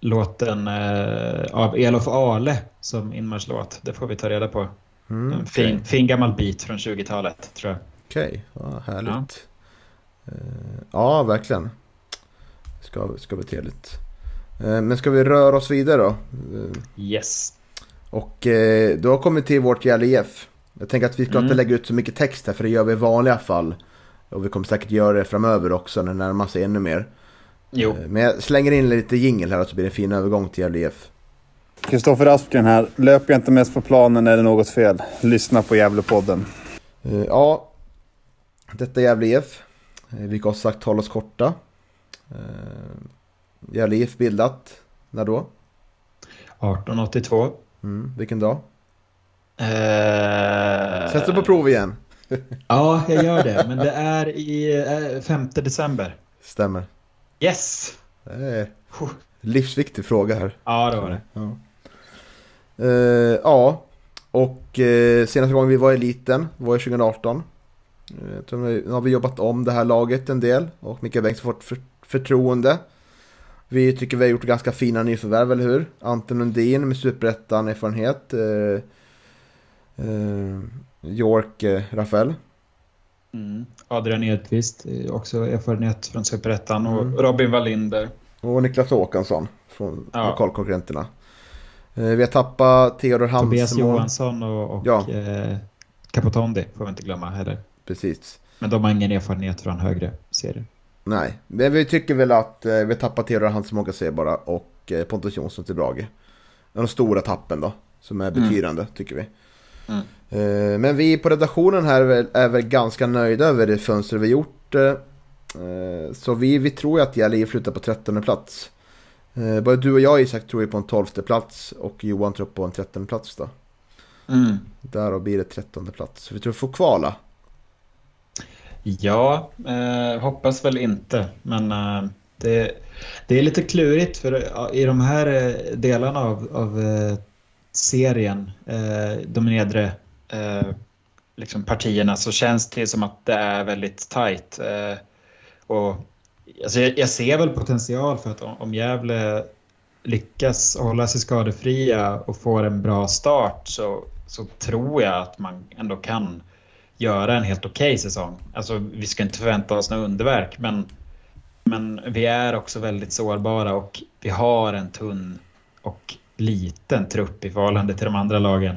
låten eh, av Elof Ale som inmarschlåt. Det får vi ta reda på. Mm, en fin, okay. fin gammal bit från 20-talet tror jag. Okej, okay. ja, härligt. Ja. Uh, ja, verkligen. Ska, ska bli trevligt. Uh, men ska vi röra oss vidare då? Yes. Och eh, du har kommit till vårt Gävle IF. Jag tänker att vi ska mm. inte lägga ut så mycket text här för det gör vi i vanliga fall. Och vi kommer säkert göra det framöver också när det närmar sig ännu mer. Jo. Eh, men jag slänger in lite jingel här så blir det en fin övergång till Gävle IF. Kristoffer Aspgren här. Löper jag inte mest på planen är det något fel. Lyssna på Gävlepodden. Uh, ja, detta är Gävle IF. Uh, vi har sagt hålla oss korta. Uh, Gävle IF bildat, när då? 1882. Mm, vilken dag? Uh... Sätt dig på prov igen. ja, jag gör det. Men det är i uh, 5 december. Stämmer. Yes! Livsviktig fråga här. Ja, det var det. Ja, uh, ja. och uh, senaste gången vi var i eliten var 2018. Uh, nu har vi jobbat om det här laget en del och Mikael Bengtsson fått för förtroende. Vi tycker vi har gjort ganska fina nyförvärv, eller hur? Anton Lundin med superettan-erfarenhet. Eh, eh, York eh, Rafael. Mm. Adrian Edqvist, eh, också erfarenhet från Superettan och Mm. Robin Wallinder. Och Niklas Håkansson från Ja. lokalkonkurrenterna. Eh, Vi har tappat Theodor Tobias Hamsemo. Johansson och, och Ja. eh, Capotondi får vi inte glömma heller. Precis. Men de har ingen erfarenhet från högre serier. Nej, men vi tycker väl att eh, vi tappar Theodor Hamsemo kan se bara och eh, Pontus Jonsson till Brage. De stora tappen då, som är betydande tycker vi. Mm. Eh, Men vi på redaktionen här är väl, är väl ganska nöjda över det fönster vi gjort. Så vi, vi tror ju att Gävle slutar på 13 plats. Både du och jag Isak tror ju på en 12 plats och Johan tror på en 13 plats då. Mm. Där blir det 13 plats. Så vi tror vi får kvala. Ja, eh, hoppas väl inte. Men eh, det, det är lite klurigt för i de här eh, delarna av, av eh, serien, eh, de nedre eh, liksom partierna, så känns det som att det är väldigt tajt. Eh, och, alltså, jag, jag ser väl potential för att om, om Gävle lyckas hålla sig skadefria och får en bra start så, så tror jag att man ändå kan göra en helt okej säsong. Alltså, vi ska inte förvänta oss några underverk, men, men vi är också väldigt sårbara och vi har en tunn och liten trupp i förhållande till de andra lagen.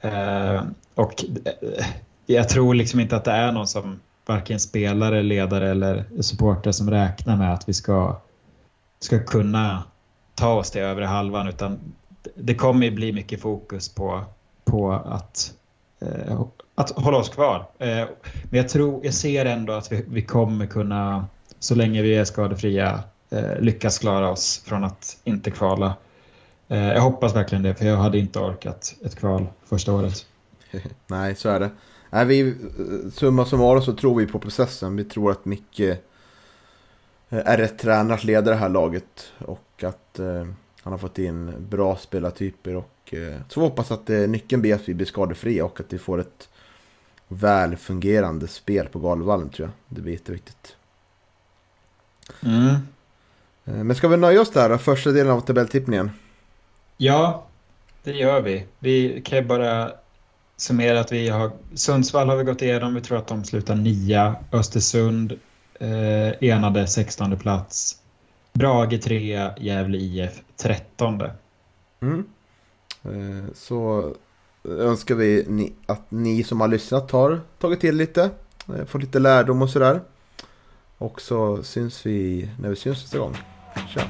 Eh, och eh, jag tror liksom inte att det är någon som varken spelare, ledare eller supporter som räknar med att vi ska, ska kunna ta oss till övre halvan utan det kommer ju bli mycket fokus på, på att Eh, att hålla oss kvar. Eh, Men jag tror, jag ser ändå att vi, vi kommer kunna, så länge vi är skadefria, eh, lyckas klara oss från att inte kvala. Eh, Jag hoppas verkligen det, för jag hade inte orkat ett kval första året. Nej, så är det. Nej, vi, eh, summa summarum så tror vi på processen. Vi tror att Micke eh, är rätt tränare att leda det här laget. Och att eh, han har fått in bra spelartyper. Och, eh, så hoppas att eh, nyckeln blir att vi blir skadefria och att vi får ett väl fungerande spel på Galvallen tror jag. Det blir jätteviktigt. Mm. Eh, men ska vi nöja oss där då? Första delen av tabelltippningen. Ja, det gör vi. Vi kan ju bara summera att vi har... Sundsvall har vi gått igenom. Vi tror att de slutar nia. Östersund eh, enade 16 plats. Brage 3, Gävle IF 13. Mm. Eh, så önskar vi att ni som har lyssnat har tagit till lite. eh, Fått lite lärdom och sådär. Och så syns vi när vi syns nästa gång. Tja!